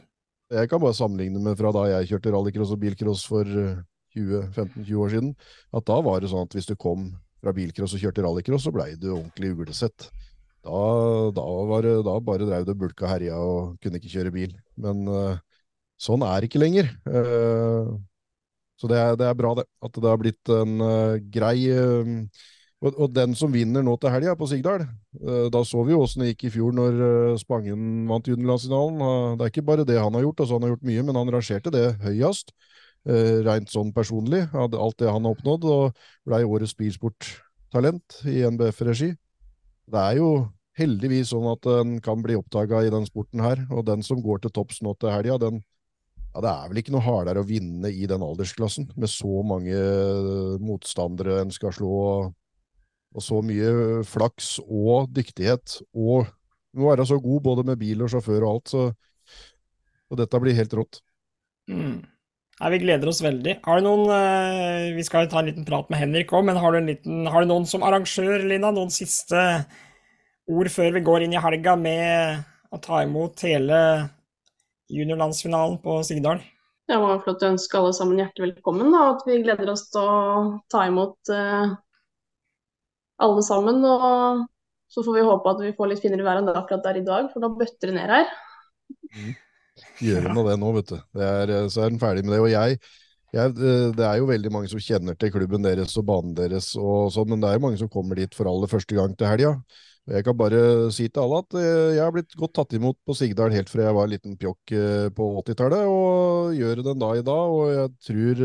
Jeg kan bare sammenligne med fra da jeg kjørte rallycross og bilcross for eh, 20-15-20 år siden, at da var det sånn at hvis du kom fra bilcross og kjørte rallycross, så blei du ordentlig uglesett. Da, da, det, da bare dreiv du og bulka herja og kunne ikke kjøre bil. Men eh, sånn er det ikke lenger. Så det er, det er bra, det. At det har blitt en uh, grei uh, og, og den som vinner nå til helga på Sigdal, uh, da så vi jo åssen det gikk i fjor når Spangen vant juniorlandsfinalen. Det er ikke bare det han har gjort, altså han har gjort mye, men han rangerte det høyest. Rent sånn personlig, alt det han har oppnådd, og blei årets bilsporttalent i NBF-regi. Det er jo heldigvis sånn at en kan bli oppdaga i den sporten her, og den som går til topps nå til helga, den ja, det er vel ikke noe hardere å vinne i den aldersklassen, med så mange motstandere en skal slå, og så mye flaks og dyktighet, og du må være så god både med bil og sjåfør og alt, så og dette blir helt rått. Mm. Nei, vi gleder oss veldig. Har du noen eh, Vi skal ta en liten prat med Henrik òg, men har du, liten, har du, noen som arrangør, Lina? Noen siste ord før vi går inn i helga med å ta imot hele juniorlandsfinalen på Sigdal? Det var flott å ønske alle sammen hjertelig velkommen, og at vi gleder oss til å ta imot uh, alle sammen. Og så får vi håpe at vi får litt finere vær enn det akkurat der i dag, for da bøtter det ned her. Mm Gjør av det nå, vet du. Er, eh, så er den ferdig med det. Og jeg, jeg, eh, det er jo veldig mange som kjenner til klubben deres og banen deres, og sånn, men det er jo mange som kommer dit for aller første gang til helga. Jeg kan bare si til alle at eh, jeg har blitt godt tatt imot på Sigdal helt fra jeg var en liten pjokk på 80-tallet, og gjør den dag i dag. Og jeg tror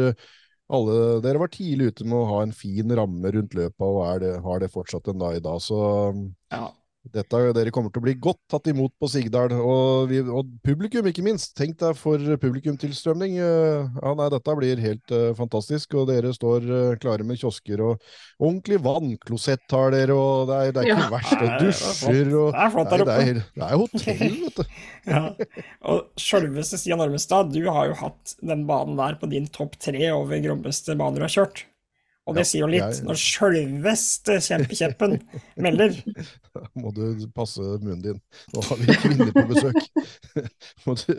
alle dere var tidlig ute med å ha en fin ramme rundt løpet, og det, har det fortsatt en dag i dag. Så ja. Dette, dere kommer til å bli godt tatt imot på Sigdal, og, vi, og publikum, ikke minst. Tenk deg for publikumtilstrømning. Eh, ja, nei, dette blir helt uh, fantastisk, og dere står uh, klare med kiosker og ordentlig vannklosett har dere, og det er, det er ikke ja. verst. Og dusjer og Det er flott der oppe. Det det er hotell, vet du. ja. Og sjølveste Stian Ormestad, du har jo hatt den banen der på din topp tre over grommeste baner du har kjørt. Og det ja, sier jo litt jeg... når sjølveste kjempekjeppen melder. Da må du passe munnen din. Nå har vi kvinner på besøk. må, du,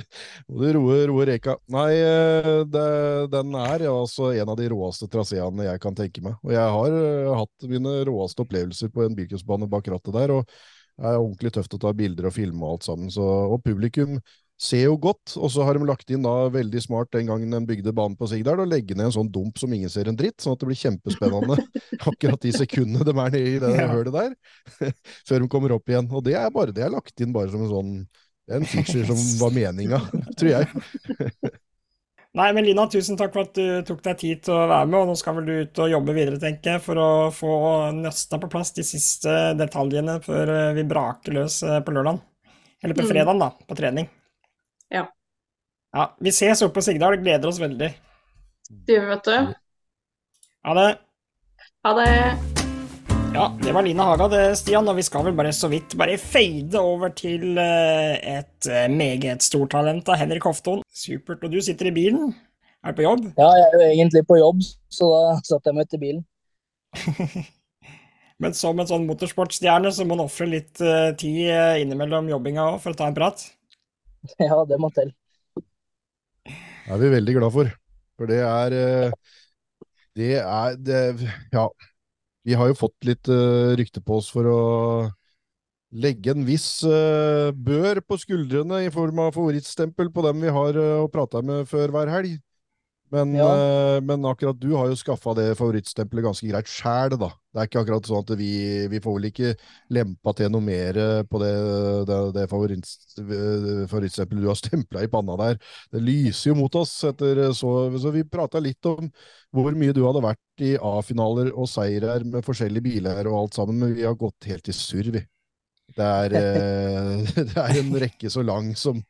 må du roe, roe reka. Nei, eh, det, den er altså en av de råeste traseene jeg kan tenke meg. Og jeg har uh, hatt mine råeste opplevelser på en bilcrossbane bak rattet der. og det er ordentlig tøft å ta bilder og filme og alt sammen. Så, og publikum ser jo godt, og så har de lagt inn da veldig smart den gangen de bygde banen på Sigdal, og legge ned en sånn dump som ingen ser en dritt, sånn at det blir kjempespennende akkurat de sekundene de er nede i det ja. hølet der, før de kommer opp igjen. Og det er bare det er lagt inn bare som en sånn en feature som var meninga, tror jeg. Nei, men Lina, tusen takk for at du tok deg tid til å være med, og nå skal vel du ut og jobbe videre, tenker jeg, for å få nøsta på plass de siste detaljene før vi braker løs eh, på lørdag. Eller på mm. fredag, da, på trening. Ja. Vi ses oppe på Sigdal. Gleder oss veldig. Det gjør vi, vet du. Ha det. Ha det. Ja, det var Lina Haga det, Stian, og vi skal vel bare så vidt bare fade over til uh, et uh, meget stort talent av Henrik Hofton. Supert. Og du sitter i bilen? Er du på jobb? Ja, jeg er jo egentlig på jobb, så da satte jeg meg ut i bilen. Men som en sånn motorsportstjerne så må en ofre litt uh, tid innimellom jobbinga òg for å ta en prat? Ja, det må til. Det er vi veldig glad for. For det er eh, Det er det, Ja. Vi har jo fått litt uh, rykte på oss for å legge en viss uh, bør på skuldrene i form av favorittstempel på dem vi har uh, prata med før hver helg. Men, ja. uh, men, akkurat du har jo skaffa det favorittstempelet ganske greit sjæl, da. Det er ikke akkurat sånn at vi, vi får vel ikke lempa til noe mer eh, på det, det, det favorittstempelet du har stempla i panna der. Det lyser jo mot oss, etter så, så vi prata litt om hvor mye du hadde vært i A-finaler og seirer med forskjellige biler og alt sammen, men vi har gått helt i surr, vi. Det er, eh, det er, en rekke så lang som,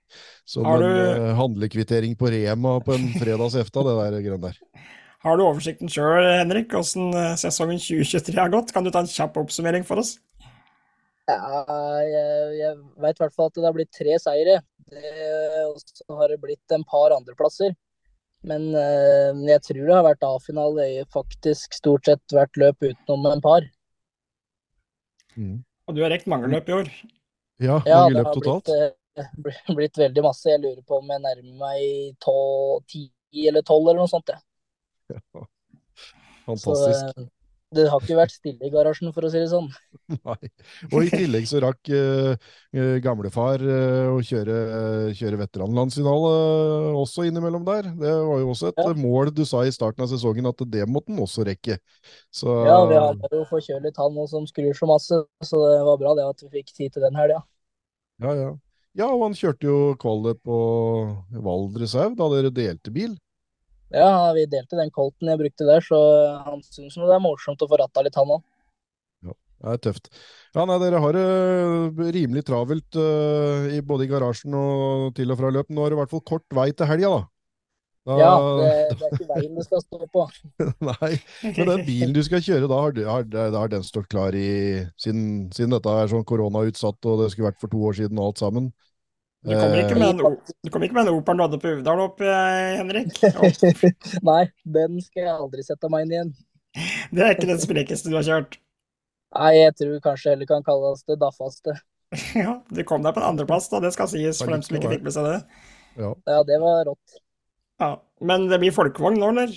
som du, en uh, handlekvittering på Rema på en fredags efta, det der grønne der. Har du oversikten sjøl, Henrik, hvordan eh, sesongen 2023 har gått? Kan du ta en kjapp oppsummering for oss? Ja, jeg, jeg veit i hvert fall at det har blitt tre seire. Og så har det blitt en par andreplasser. Men jeg tror det har vært A-finale i faktisk stort sett hvert løp utenom en par. Mm. Og du har rekt mange løp i år? Ja, mange ja, løp totalt? Ja, det har blitt, veldig masse. Jeg lurer på om jeg nærmer meg ti eller tolv eller noe sånt. Ja. Fantastisk. Så, det har ikke vært stille i garasjen, for å si det sånn. Nei. Og i tillegg så rakk uh, gamlefar uh, å kjøre, uh, kjøre veteranlandsfinale uh, også innimellom der. Det var jo også et ja. mål du sa i starten av sesongen, at det måtte han også rekke. Så, ja, vi har jo forkjølet han nå som skrur så masse, så det var bra det at vi fikk tid til den helga. Ja. ja, ja. Ja, og han kjørte jo kvalet på Valdres òg, da dere delte bil. Ja, vi delte den colten jeg brukte der, så han syns det er morsomt å få ratta litt, han òg. Ja, det er tøft. Ja, nei, dere har det rimelig travelt uh, i, både i garasjen og til og fra løp. Nå er det i hvert fall kort vei til helga, da. Da, Ja, det, det er ikke veien det skal stå på. Nei, men den bilen du skal kjøre, da har, har, har den stått klar i siden, siden dette er sånn koronautsatt, og det skulle vært for to år siden og alt sammen. Du kommer ikke Eh, med en, o- du ikke med en du hadde på Uvdal opp, eh, Henrik? Nei, den skal jeg aldri sette meg inn igjen. Det er ikke den sprekeste du har kjørt. Nei, jeg tror kanskje heller kan kalles det daffaste. Ja, du kom deg på en andreplass, da. Det skal sies for dem som ikke fikk med seg det. ja. Ja, det var rått. Ja, Men det blir folkevogn nå, eller?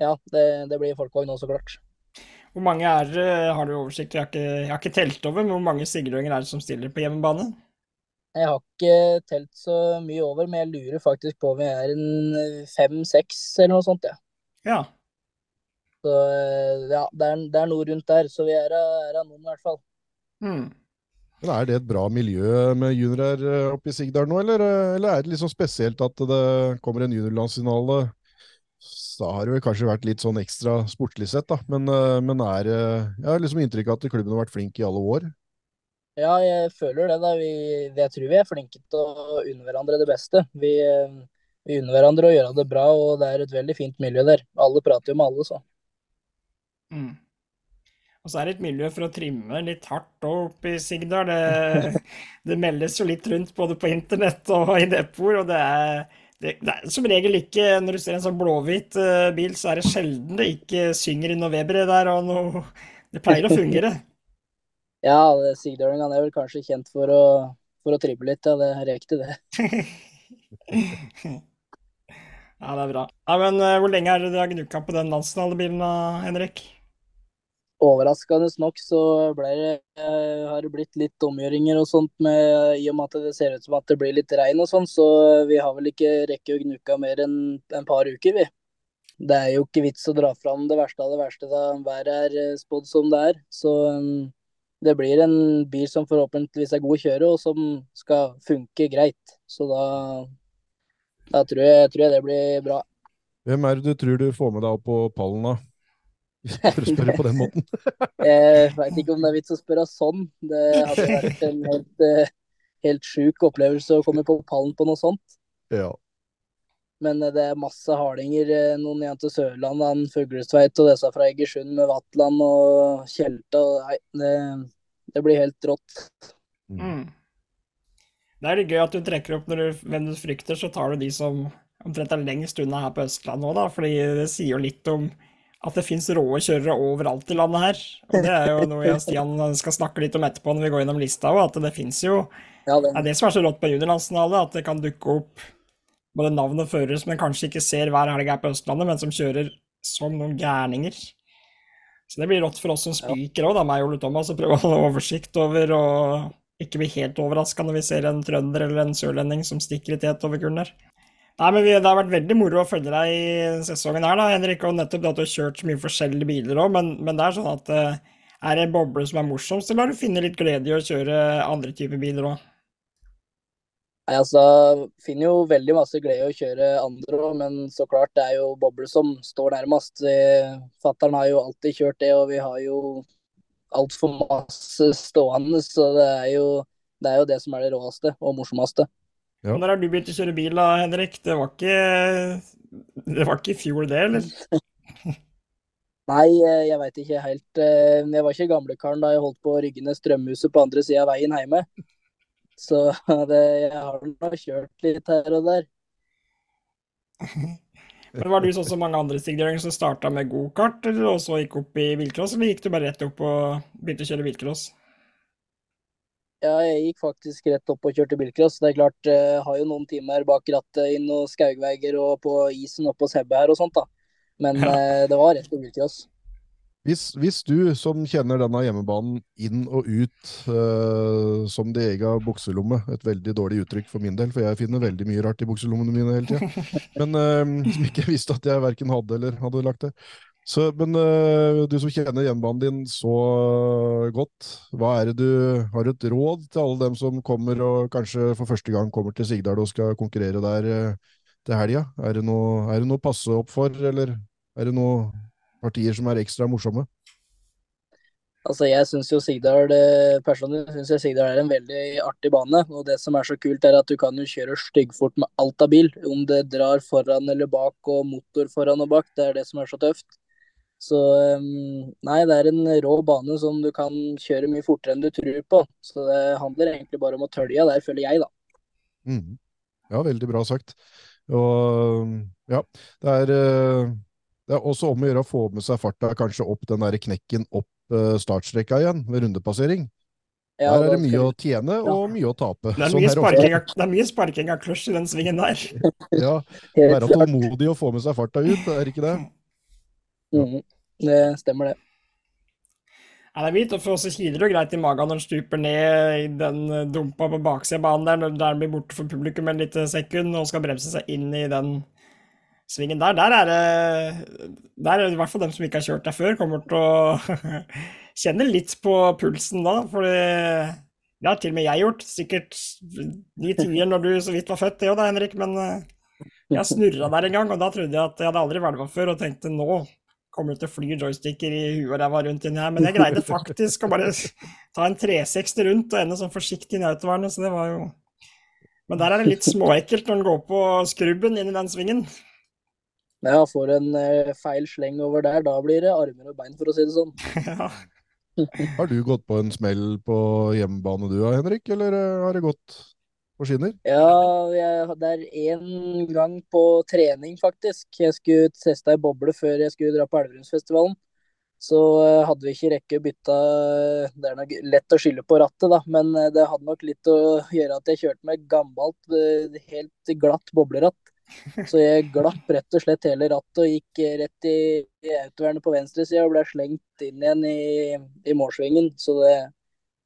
Ja, det, det blir folkevogn nå, så klart. Hvor mange er det? Har du oversikt? Jeg har ikke, jeg har ikke telt over, men hvor mange sigrønger er det som stiller på hjemmebane? Jeg har ikke telt så mye over, men jeg lurer faktisk på om vi er en fem-seks eller noe sånt, ja. Ja. Så eh, ja, det er, det er noe rundt der. Så vi er er av noen, i hvert fall. Mm. Men er det et bra miljø med juniorer eh, oppe i Sigdal nå, eller, eh, eller er det sånn spesielt at det kommer en juniorlandsfinale? Da har det vel kanskje vært litt sånn ekstra sportlig sett, da. Men, eh, men er eh, Jeg har liksom inntrykk av at klubben har vært flink i alle år. Ja, jeg føler det, da. Vi, jeg tror vi er flinke til å unne hverandre det beste. Vi, vi unner hverandre å gjøre det bra, og det er et veldig fint miljø der. Alle prater jo med alle, så. Mm. Og så er det et miljø for å trimme litt hardt oppe i Sigdal. Det, det meldes jo litt rundt både på internett og i depoter, og det er, det, det er som regel ikke Når du ser en sånn blåhvit eh, bil, så er det sjelden det ikke synger i noe Weber der, og noe Det pleier å fungere. Ja, Sigdøling er vel kanskje kjent for å, for å trible litt, ja. Det er riktig, det. Ja, det er bra. Ja, men uh, hvor lenge er det du har gnukka på den nasjonale bilen Henrik? Overraskende nok så ble det, uh, har det blitt litt omgjøringer og sånt med, i og med at det ser ut som at det blir litt regn og sånn, så vi har vel ikke rekke å gnukke mer enn en par uker, vi. Det er jo ikke vits å dra fram det verste av det verste da været er eh, spådd som det er. Så um, det blir en bil som forhåpentligvis er god å kjøre, og som skal funke greit. Så da, da tror, jeg, tror jeg det blir bra. Hvem er det du tror du får med deg opp på pallen, da? For å spørre på den måten. Jeg veit ikke om det er vits å spørre sånn. Det hadde vært en helt, eh, helt sjuk opplevelse å komme på pallen på noe sånt. Ja. Men eh, det er masse hardinger. eh, Noen igjen til Sørlandet, han Fuglestveit og disse fra Egersund med Vatland og Tjelta. Nei, det, det blir helt rått. Mm. Det er litt gøy at du trekker opp når du, hvem du frykter, så tar du de som omtrent er lengst unna her på Østlandet òg, da. Fordi det sier jo litt om at det fins råe kjørere overalt i landet her. Og det er jo noe jeg og Stian skal snakke litt om etterpå når vi går gjennom lista òg, at det fins jo Ja, Det er det som er så rått på juniorlandsfinale, at det kan dukke opp både navn og førere som en kanskje ikke ser hver helg her på Østlandet, men som kjører som noen gærninger. Så det blir rått for oss som spiker òg, da, meg og Ole Thomas, å prøve å holde oversikt over og ikke bli helt overraska når vi ser en trønder eller en sørlending som stikker i tet over kuren der. Nei, men vi, Det har vært veldig moro å følge deg i sesongen her, da, Henrik. Og nettopp det at du har kjørt så mye forskjellige biler òg, men, men det er sånn at eh, er det en boble som er morsomst, eller har du funnet litt glede i å kjøre andre typer biler òg? Nei, altså, finner jo veldig masse glede i å kjøre andre òg, men så klart det er jo boble som står nærmest. Fattern har jo alltid kjørt det, og vi har jo altfor masse stående, så det er jo det er jo det som er det råeste og morsomste. Ja. Når har du begynt å kjøre bil da, Henrik? Det var ikke Det var ikke i fjor, det, eller? Nei, eh, jeg veit ikke helt. eh, Jeg var ikke gamlekaren da jeg holdt på å rygge ned strømhuset på andre sida av veien hjemme. Så det, jeg har nå kjørt litt her og der. Men Var du sånn som mange andre stigdøringer som starta med gokart, eller og så gikk opp i bilcross, eller gikk du bare rett opp og begynte å kjøre bilcross? Ja, jeg gikk faktisk rett opp og kjørte bilcross. Det er klart, eh, jeg har jo noen timer bak rattet inn noen skaugveier og på isen oppe hos Hebbe her og sånt, da. Men Ja. eh, det var rett på bilcross. Hvis, hvis du som kjenner denne hjemmebanen inn og ut uh, som din egen bukselomme, et veldig dårlig uttrykk for min del, for jeg finner veldig mye rart i bukselommene mine hele tida, men uh, som ikke visste at jeg verken hadde eller hadde lagt det. Så, men uh, du som kjenner hjemmebanen din så godt, hva er det du har et råd til alle dem som kommer og kanskje for første gang kommer til Sigdal og skal konkurrere der til helga? Er det noe, er det noe å passe opp for, eller er det noe partier som er ekstra morsomme? Altså, jeg syns jo Sigdal eh, personlig synes jeg Sigdal er en veldig artig bane. Og det som er så kult, er at du kan jo kjøre styggfort med alt av bil. Om det drar foran eller bak og motor foran og bak. Det er det som er så tøft. Så um, nei, det er en rå bane som du kan kjøre mye fortere enn du tror på. Så det handler egentlig bare om å tølje der, føler jeg, da. Mm. Ja, veldig bra sagt. Og ja, det er, eh, det er også om å gjøre å få med seg farta kanskje opp den der knekken opp startstreka igjen ved rundepassering. Ja, Der er det mye å tjene og mye å tape. Det er Sånn mye sparking av, det er mye sparking av kløsj i den svingen der. Ja, være tålmodig og få med seg farta ut, er ikke det? Mm, Det stemmer, det. Ja, det er vilt, og for oss kiler det jo greit i magen når en stuper ned i den eh, dumpa på baksida av banen der, når der den blir borte for publikum et lite sekund og skal bremse seg inn i den svingen der. Der er det Der er i hvert fall dem som ikke har kjørt der før, kommer til å kjenne litt på pulsen da, for det har til og med jeg gjort. Sikkert de tider når du så vidt var født, det òg da, Henrik, men eh, jeg snurra der en gang, og da trodde jeg at jeg hadde aldri hvelva før, og tenkte nå kommer det til å fly joysticker i huet og ræva rundt inni her. Men jeg greide faktisk å bare ta en 360 rundt og ende sånn forsiktig inn i autovernet, så det var jo Men der er det litt småekkelt når en går på skrubben inn i den svingen. Ja, får en eh, feil sleng over der, da blir det armer og bein, for å si det sånn. Ja. Har du gått på en smell på hjemmebane du da, Henrik, eller eh, har det gått på skinner? Ja, jeg, det er én gang på trening, faktisk. Jeg skulle teste ei boble før jeg skulle dra på Elverumsfestivalen. Så eh, hadde vi ikke rekke å bytte Det er nok lett å skylde på rattet, da, men det hadde nok litt å gjøre at jeg kjørte med gammelt, helt glatt bobleratt. Så jeg glapp rett og slett hele rattet og gikk rett i, i autovernet på venstresida og ble slengt inn igjen i, i målsvingen. Så det,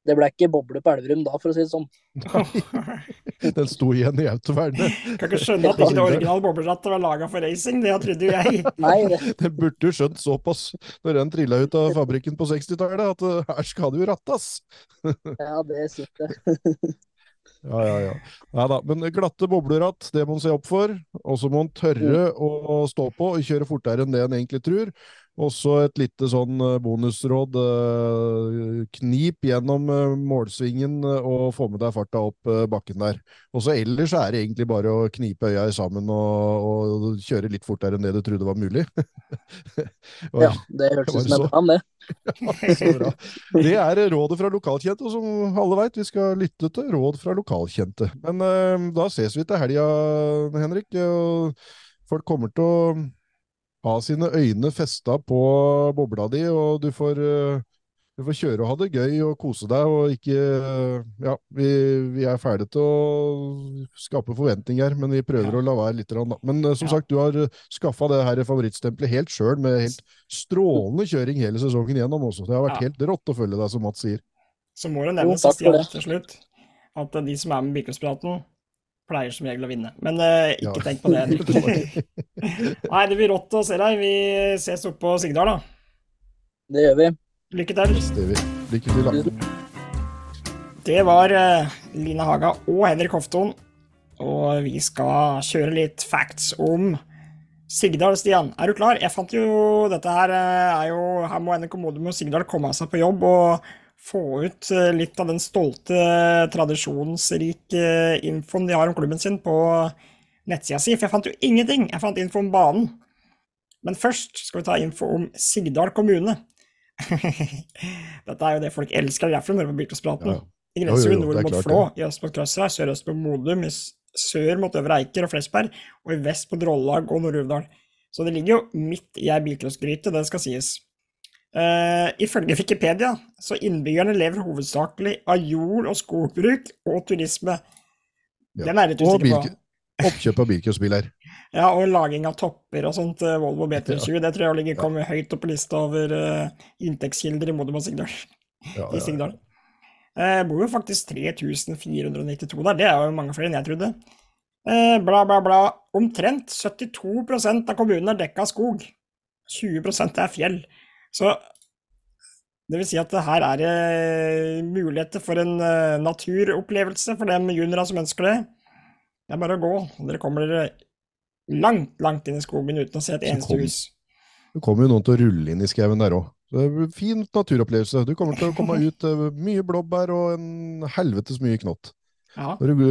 det ble ikke boble på Elverum da, for å si det sånn. Den sto igjen i autovernet. Kan ikke skjønne at ikke det originale boblerattet var laga for racing, det trodde jo jeg. Nei, det, det burde jo skjønt såpass når den trilla ut av fabrikken på 60-tallet, at eh, her skal det jo rattes! ja, det sitter. Ja, ja, ja. Nei da. Men glatte bobleratt, det må en se opp for. Og så må en tørre å stå på og kjøre fortere enn det en egentlig tror. Også et lite sånn eh, bonusråd. eh, Knip gjennom eh, målsvingen og få med deg farta opp bakken der. Og så ellers er det egentlig bare å knipe øya sammen og, og kjøre litt fortere enn det du trodde var mulig. Og- Ja, det hørtes ut som en plan, det. så bra. Det er rådet fra lokalkjente, og som alle veit, vi skal lytte til råd fra lokalkjente. Men da ses vi til helga, Henrik. Folk kommer til å ha sine øyne festa på bobla di, og du får, eh, du får kjøre og ha det gøy og kose deg, og ikke eh, Ja, vi, vi er ferdige til å skape forventninger, men vi prøver å la være litt. Men eh, som Ja. sagt, du har skaffa det her favorittstempelet helt sjøl, med helt strålende kjøring hele sesongen igjennom også. Det har vært Ja. helt rått å følge deg, som Mats sier. Så må det Jo, nevnes, Stian, til slutt, at de som er med i Bilcupspraten, pleier som regel å vinne. Men uh, ikke Ja. tenk på det. Nei, det blir rått å se deg. Vi ses oppe på Sigdal, da. Det gjør vi. Lykke til. Det vi. Lykke til, da. Det var uh, Line Haga og Henrik Hofton, og vi skal kjøre litt facts om Sigdal, Stian. Er du klar? Jeg fant jo Dette her eh, er jo Her må NRK Modum og Sigdal komme seg på jobb og få ut eh, litt av den stolte, tradisjonsrike infoen de har om klubben sin på nettsida si, for jeg fant jo ingenting. Jeg fant info om banen. Men først skal vi ta info om Sigdal kommune. Dette er jo det folk elsker, det er derfor de hører på Bilcrosspraten. Ja. I grenser nord mot klart Flå, i øst mot Krøsra, sørøst mot Modum, i sør mot Øvre Eiker og Flesberg, og i vest mot Rollag og Nord-Uvdal. Så det ligger jo midt i ei bilcrossgryte, det skal sies. Eh, ifølge Wikipedia så innbyggerne lever hovedsakelig av jord- og skogbruk og turisme. Ja. Den er litt usikker på. oppkjøp av bilcrossbiler. Ja, og laging av topper og sånt. eh, Volvo B320, det tror jeg ligger kommer høyt opp på lista over uh, inntektskilder i Modum og Sigdal. Ja, i ja, Sigdal. Eh, bor jo faktisk 3492 der, det er jo mange flere enn jeg trodde. Uh, bla, bla, bla. Omtrent 72 av kommunen er dekka av skog. 20% er fjell. Så det vil si at her er det muligheter for en eh, naturopplevelse for dem juniorene som ønsker det. Det er bare å gå. Dere kommer dere langt, langt inn i skogen uten å se et eneste hus. Det kommer jo noen til å rulle inn i skauen der òg. Fint Fin naturopplevelse. Du kommer til å komme ut eh, mye blåbær og en helvetes mye knott. Ja. Når du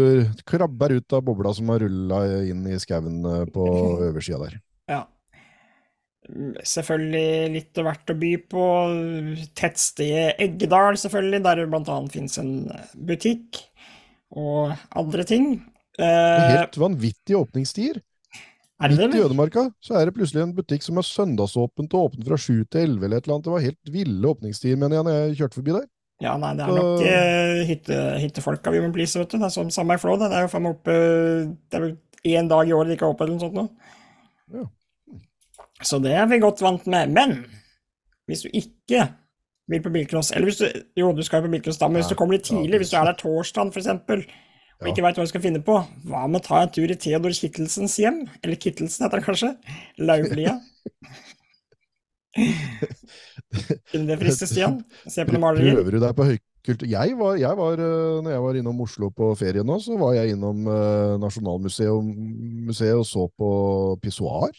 krabber ut av bobla som har rulla inn i skauen eh, på øversida der. ja. Selvfølgelig litt hvert å by på. Tettstedet Eggedal, selvfølgelig, der det annet finnes en butikk og andre ting. Eh, Helt vanvittige åpningstider. er det det, Midt i ødemarka så er det plutselig en butikk som er søndagsåpent og åpen fra sju til elleve eller et eller annet. Det var helt ville åpningstider, mener jeg, når jeg kjørte forbi der. Ja, nei, det er nok uh, hytte, hyttefolka vi må please, vet du. Det er som i Flå. Det er jo faen meg oppe Det er vel én dag i året det ikke er åpent eller noe sånt nå. Ja. Så det er vi godt vant med. Men hvis du ikke vil på bilcross, eller hvis du Jo, du skal på bilcross da, men hvis du kommer litt tidlig, hvis du er der torsdag eksempel, og ikke veit hva du skal finne på, hva med å ta en tur i Theodor Kittelsens hjem? Eller Kittelsen heter det kanskje? Lauvlia? Kunne det friste, Stian? Se på noen malerier? Prøver du deg på høykultur? Jeg var, jeg var, eh, når jeg var innom Oslo på ferie nå, så var jeg innom eh, Nasjonalmuseet og så på pissoar.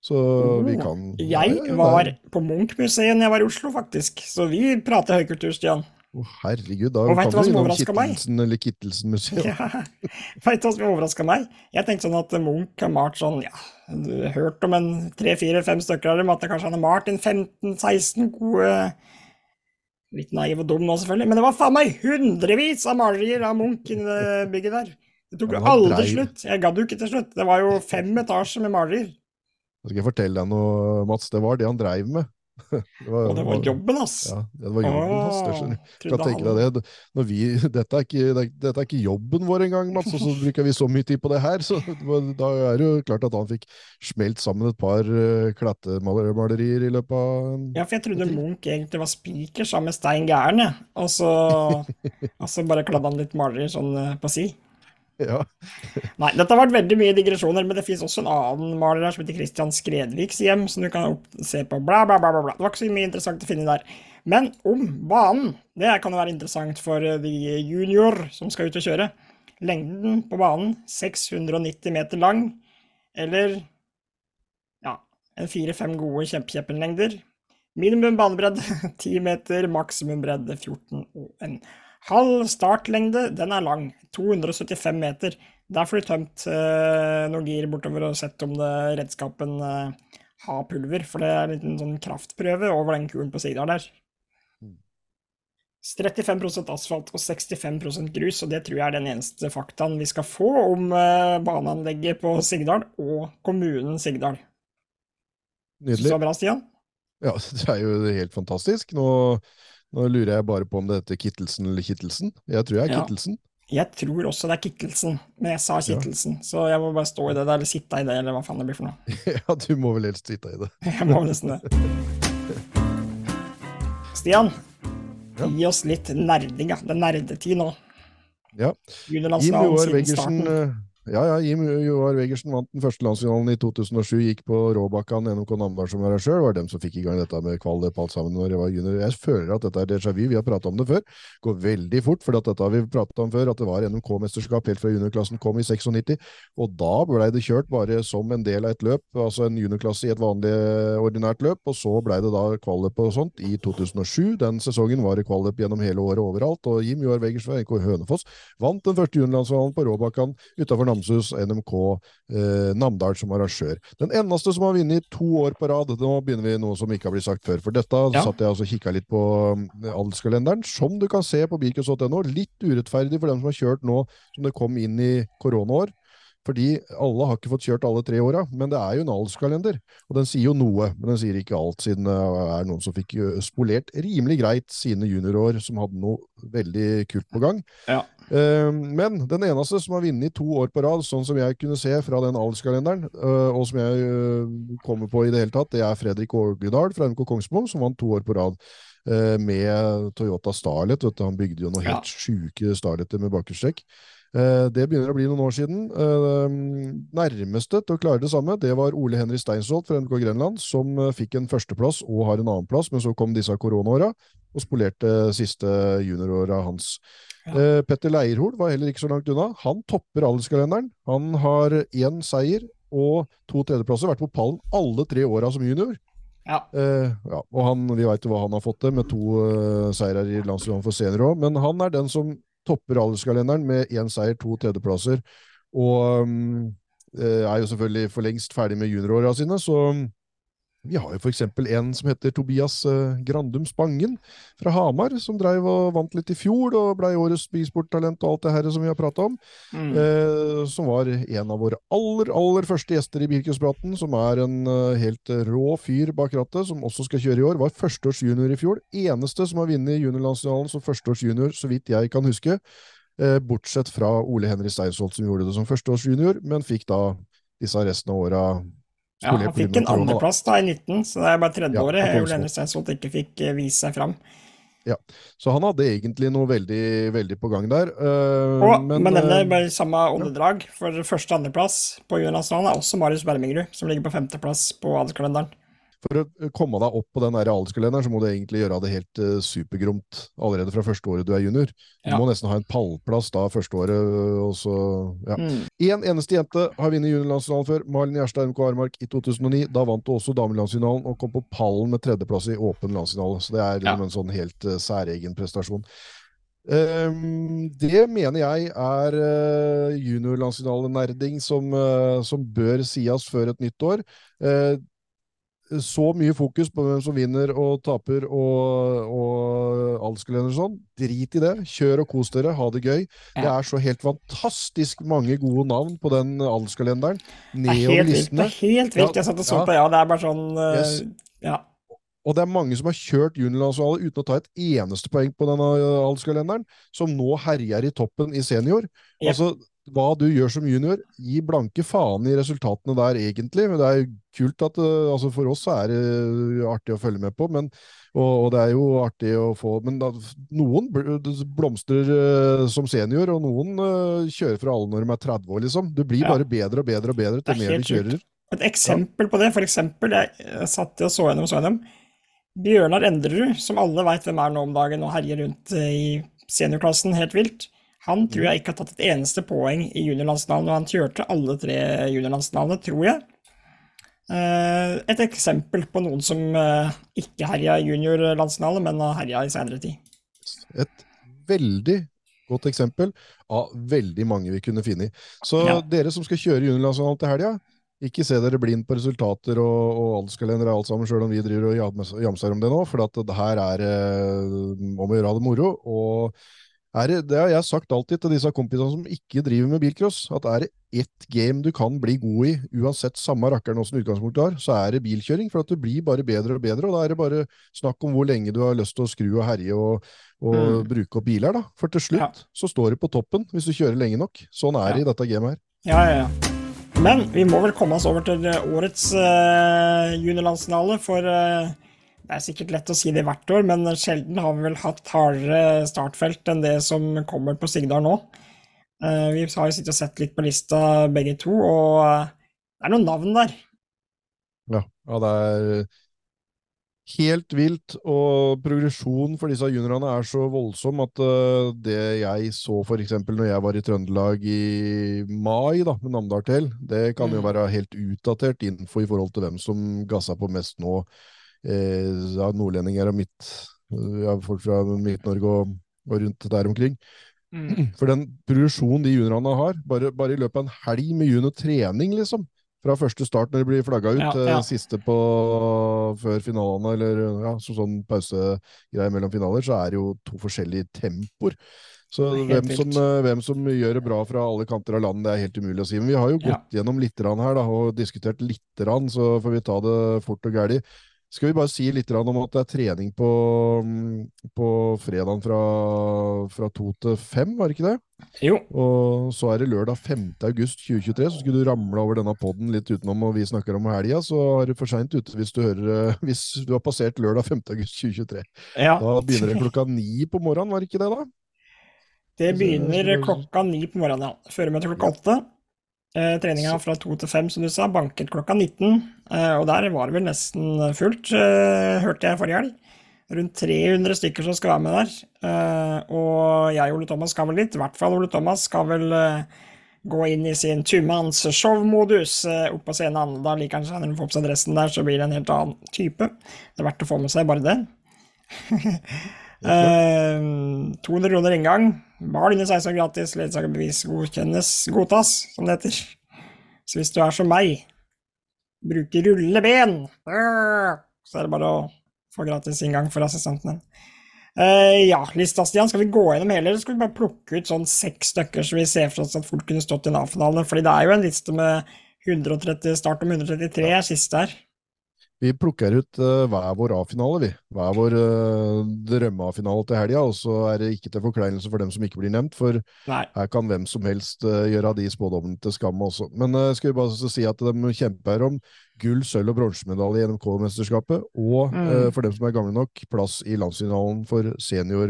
Så vi Oh, kan Ja, ja, Jeg ja, var på Munch-museet da jeg var i Oslo, faktisk. Så vi prater høykultur, Stian. Å, herregud, da Og vet du hva som innom overrasket meg? Eller Kittelsen-museet. Ja. Veit du hva som overraska meg? Jeg tenkte sånn at Munch har malt sånn Ja, du har hørt om en tre, fire, fem stykker av dem, at kanskje han har malt en 15-16 gode Litt naiv og dum nå, selvfølgelig, men det var faen meg hundrevis av malerier av Munch inni det bygget der. Det tok jo aldri slutt. Jeg gadd jo ikke til slutt. Det var jo fem etasjer med malerier. Nå skal jeg fortelle deg noe, Mats. Det var det han dreiv med. Det var, Og det var jobben, ass. Ja, det var jobben hans. det deg det. Når vi, dette, er ikke, det dette er ikke jobben vår engang, Mats, og så bruker vi så mye tid på det her. Så da er det jo klart at han fikk smelt sammen et par uh, klattemalerier i løpet av Ja, for jeg trodde Munch egentlig var spiker sammen med Stein Gæren, jeg. Og så, og så bare kladde han litt malerier sånn eh, på si. Ja. Nei, dette har vært veldig mye digresjoner, men det fins også en annen maler her som heter Christian Skredviks hjem, som du kan se på. Bla, bla, bla, bla. Det var ikke så mye interessant å finne der. Men om banen, det kan være interessant for eh, de junior som skal ut og kjøre. Lengden på banen 690 meter lang, eller ja, en fire-fem gode kjempekjeppenlengder. Minimum banebredde 10 meter, maksimum bredde 14 og en halv startlengde. Den er lang, 275 meter. Der får du tømt eh, noen gir bortover og sett om det redskapen eh, har pulver, for det er en liten sånn kraftprøve over den kulen på Sigdal der. 35% asfalt og 65% grus, og det tror jeg er den eneste faktaen vi skal få om eh, baneanlegget på Sigdal og kommunen Sigdal. Nydelig. var bra, Stian? Ja, det er jo helt fantastisk. Nå, nå lurer jeg bare på om det heter Kittelsen eller Kittelsen. Jeg tror jeg er Ja. Kittelsen. Jeg tror også det er Kittelsen, men jeg sa Kittelsen, så jeg må bare stå i det der, eller sitte i det, eller hva faen det blir for noe. Ja, du må vel helst sitte i det. Jeg må nesten det. Stian, Ja. gi oss litt nerding, ja. Det er nerdetid nå. Ja. Jim Joar eh, ja, ja, Jim Joar Wegersen vant den første landsfinalen i 2007, gikk på Råbakkan, NMK Namdal som var her sjøl. var dem som fikk i gang dette med kvalik alt sammen når jeg var junior. Jeg føler at dette er déjà vu, vi har prata om det før. Går veldig fort, for dette har vi pratet om før, at det var NMK-mesterskap helt fra juniorklassen kom i 96. Og da blei det kjørt bare som en del av et løp, altså en juniorklasse i et vanlig ordinært løp, og så blei det da kvalik og sånt i 2007. Den sesongen var det kvalik gjennom hele året overalt, og Jim Joar Wegersen fra NK Hønefoss vant den første juniorlandsfinalen på Råbakkan utafor Namsos, NMK eh, Namdal som arrangør. Den eneste som har vunnet to år på rad. Nå begynner vi noe som ikke har blitt sagt før. For dette Ja. satt jeg altså og kikka litt på eh, adelskalenderen, som du kan se på bilcross.no. Litt urettferdig for dem som har kjørt nå som det kom inn i koronaår. Fordi alle har ikke fått kjørt alle tre åra, men det er jo en alderskalender. Og den sier jo noe, men den sier ikke alt, siden det er noen som fikk spolert rimelig greit sine juniorår, som hadde noe veldig kult på gang. Ja. Eh, Men den eneste som har vunnet to år på rad, sånn som jeg kunne se fra den alderskalenderen, eh, og som jeg eh, kommer på i det hele tatt, det er Fredrik Ågedal fra NK Kongsmo, som vant to år på rad eh, med Toyota Starlet. Vet du, han bygde jo noe Ja. helt sjuke Starleter med bakerstrekk. Eh, Det begynner å bli noen år siden. Eh, Nærmeste til å klare det samme, det var Ole Henry Steinsholt fra NK Grenland, som fikk en førsteplass og har en annenplass, men så kom disse koronaåra og spolerte siste junioråra hans. Ja. Eh, Petter Leirhol var heller ikke så langt unna. Han topper alderskalenderen. Han har én seier og to tredjeplasser, vært på pallen alle tre åra som junior. Ja. Eh, ja, og han, vi veit hva han har fått til, med to uh, seirer i landslaget for senere òg. Men han er den som topper alderskalenderen med én seier, to tredjeplasser. Og um, er jo selvfølgelig for lengst ferdig med junioråra sine, så vi har jo eksempel en som heter Tobias uh, Grandum Spangen fra Hamar, som dreiv og vant litt i fjor og blei årets bisporttalent og alt det her som vi har prata om. Mm. Eh, som var en av våre aller, aller første gjester i Bilcrosspraten. Som er en uh, helt rå fyr bak rattet, som også skal kjøre i år. Var førsteårs junior i fjor. Eneste som har vunnet juniorlandsfinalen som førsteårs junior, så vidt jeg kan huske. bortsett fra Ole Henry Steinsholt, som gjorde det som førsteårs junior, men fikk da disse resten av åra Ja, han fikk en andreplass da i 19, så det er bare tredjeåret Ja, Ole Henry Steinsvold ikke fikk eh, vise seg fram. Ja, Så han hadde egentlig noe veldig, veldig på gang der. Uh, Og, men, men, denne eh, bare samme åndedrag, for første- og andreplass på juniornasjonalen er også Marius Bermingrud, som ligger på femteplass på adelskalenderen. For å eh, komme deg opp på den der alderskalenderen, så må du egentlig gjøre det helt uh, supergromt allerede fra første året du er junior. Du Ja. må nesten ha en pallplass da første året, og så ja. Mm. En eneste jente har vunnet juniorlandsfinalen før, Malin Gjerstad MK Armark i 2009. Da vant hun også damelandsfinalen og kom på pallen med tredjeplass i åpen landsfinale. Så det er liksom Ja. en sånn helt uh, særegen prestasjon. Um, det mener jeg er uh, juniorlandsfinalenerding som, uh, som bør sies før et nytt år. Eh, så mye fokus på hvem som vinner og taper og, og alderskalender og sånn. Drit i det. Kjør og kos dere. Ha det gøy. Det er så helt fantastisk mange gode navn på den alderskalenderen. Er Nedover vilt. Det er helt vilt. Jeg satt og så Ja. på, ja, det er bare sånn uh, Yes. Ja. Og det er mange som har kjørt juniorlandsfinale uten å ta et eneste poeng på denne alderskalenderen, som nå herjer i toppen i senior. Yep. Altså, hva du gjør som junior, gi blanke faen i resultatene der, egentlig. Men det er jo kult at uh, altså For oss så er det uh, artig å følge med på, men, og, og det er jo artig å få Men da, noen blomstrer uh, som senior, og noen uh, kjører fra alle når de er 30 år, liksom. Du blir Ja. bare bedre og bedre og bedre til er mer du kjører. Et eksempel på det, for eksempel, jeg, satt og så gjennom og så gjennom. Bjørnar Endrerud, som alle veit hvem er nå om dagen og herjer rundt eh, i seniorklassen helt vilt, han tror jeg ikke har tatt et eneste poeng i juniorlandsfinalen, og han kjørte alle tre juniorlandsfinalene, tror jeg. Eh, Et eksempel på noen som eh, ikke herja i juniorlandsfinale, men har herja i senere tid. Et veldig godt eksempel av veldig mange vi kunne finne i. Så Ja. dere som skal kjøre juniorlandsfinalen til helga, ikke se dere blind på resultater og, og alderskalendere alt sammen, sjøl om vi driver og jams- jamser om det nå, for at det her er eh, om å gjøre det moro. og det, det har jeg sagt alltid til disse kompisene som ikke driver med bilcross, at er det ett game du kan bli god i, uansett samme rakkeren åssen utgangspunkt du har, så er det bilkjøring. For at du blir bare bedre og bedre, og da er det bare snakk om hvor lenge du har lyst til å skru og herje og, og Mm. bruke opp biler, da. For til slutt Ja. så står du på toppen hvis du kjører lenge nok. Sånn er det i dette gamet her. Ja, ja, ja. Men vi må vel komme oss over til årets uh, juniorlandsfinale, for eh, det er sikkert lett å si det hvert år, men sjelden har vi vel hatt hardere startfelt enn det som kommer på Sigdal nå. Eh, vi har jo sittet og sett litt på lista begge to, og eh, det er noen navn der. Ja, ja det er helt vilt, og progresjonen for disse juniorene er så voldsom at eh, det jeg så eksempel når jeg var i Trøndelag i mai da, med Namdal til, det kan jo Mm. være helt utdatert info i forhold til hvem som gassa på mest nå. Eh, ja, nordlendinger og midt, ja, folk fra Midt-Norge og, og rundt der omkring. For den progresjonen de juniorene har, bare, bare i løpet av en helg med juniortrening, liksom, fra første start når de blir flagga ut, Ja, ja. siste på før finalene, eller ja, så sånn pausegreier mellom finaler, så er det jo to forskjellige tempoer. Så hvem som, eh, hvem som gjør det bra fra alle kanter av landet, det er helt umulig å si. Men vi har jo Ja. gått gjennom litt her da, og diskutert litt, så får vi ta det fort og gæli. Skal vi bare si litt om at det er trening på, mm, på fredagen fra, fra to til fem, var det ikke det? Jo, Og så er det lørdag 5. august 2023, så skulle du ramle over denne podden litt utenom, og vi snakker om helga, så er det for seint ute hvis du hører eh, Hvis du har passert lørdag 5. august 2023. ja. Da begynner det klokka ni på morgenen, var det ikke det, da? Det begynner klokka ni på morgenen, ja. Føremøte klokka åtte. Eh, treninga fra to til fem, som du sa. Banket klokka 19. Eh, og der var det vel nesten fullt, eh, hørte jeg forrige helg. Rundt 300 stykker som skal være med der. Eh, og jeg og Ole Thomas skal vel dit. I hvert fall Ole Thomas skal vel eh, gå inn i sin tumanns showmodus eh, opp på scenen. Da liker han seg når han får på seg dressen der, så blir det en helt annen type. Det er verdt å få med seg bare det. eh, 200 kroner inngang. Barn under 16 år gratis. Ledsagerbevis godkjennes, godtas, som det heter. Så hvis du er som meg, bruker rulleben, så er det bare å få gratis inngang for assistenten din. Eh, ja, lista, Stian. Skal vi gå gjennom hele, eller skal vi bare plukke ut sånn seks stykker så vi ser for oss at folk kunne stått i Nav-finalen? Fordi det er jo en liste med 130 start om 133 siste her. Vi plukker ut uh, hver vår A-finale, vi. Hver vår uh, drømme-A-finale til helga. Og så er det ikke til forkleinelse for dem som ikke blir nevnt, for Nei. her kan hvem som helst uh, gjøre de spådommene til skamme også. Men uh, skal vi bare si at de kjemper om gull, sølv og bronsemedalje i NMK-mesterskapet, og Mm. for dem som er gamle nok, plass i landsfinalen for senior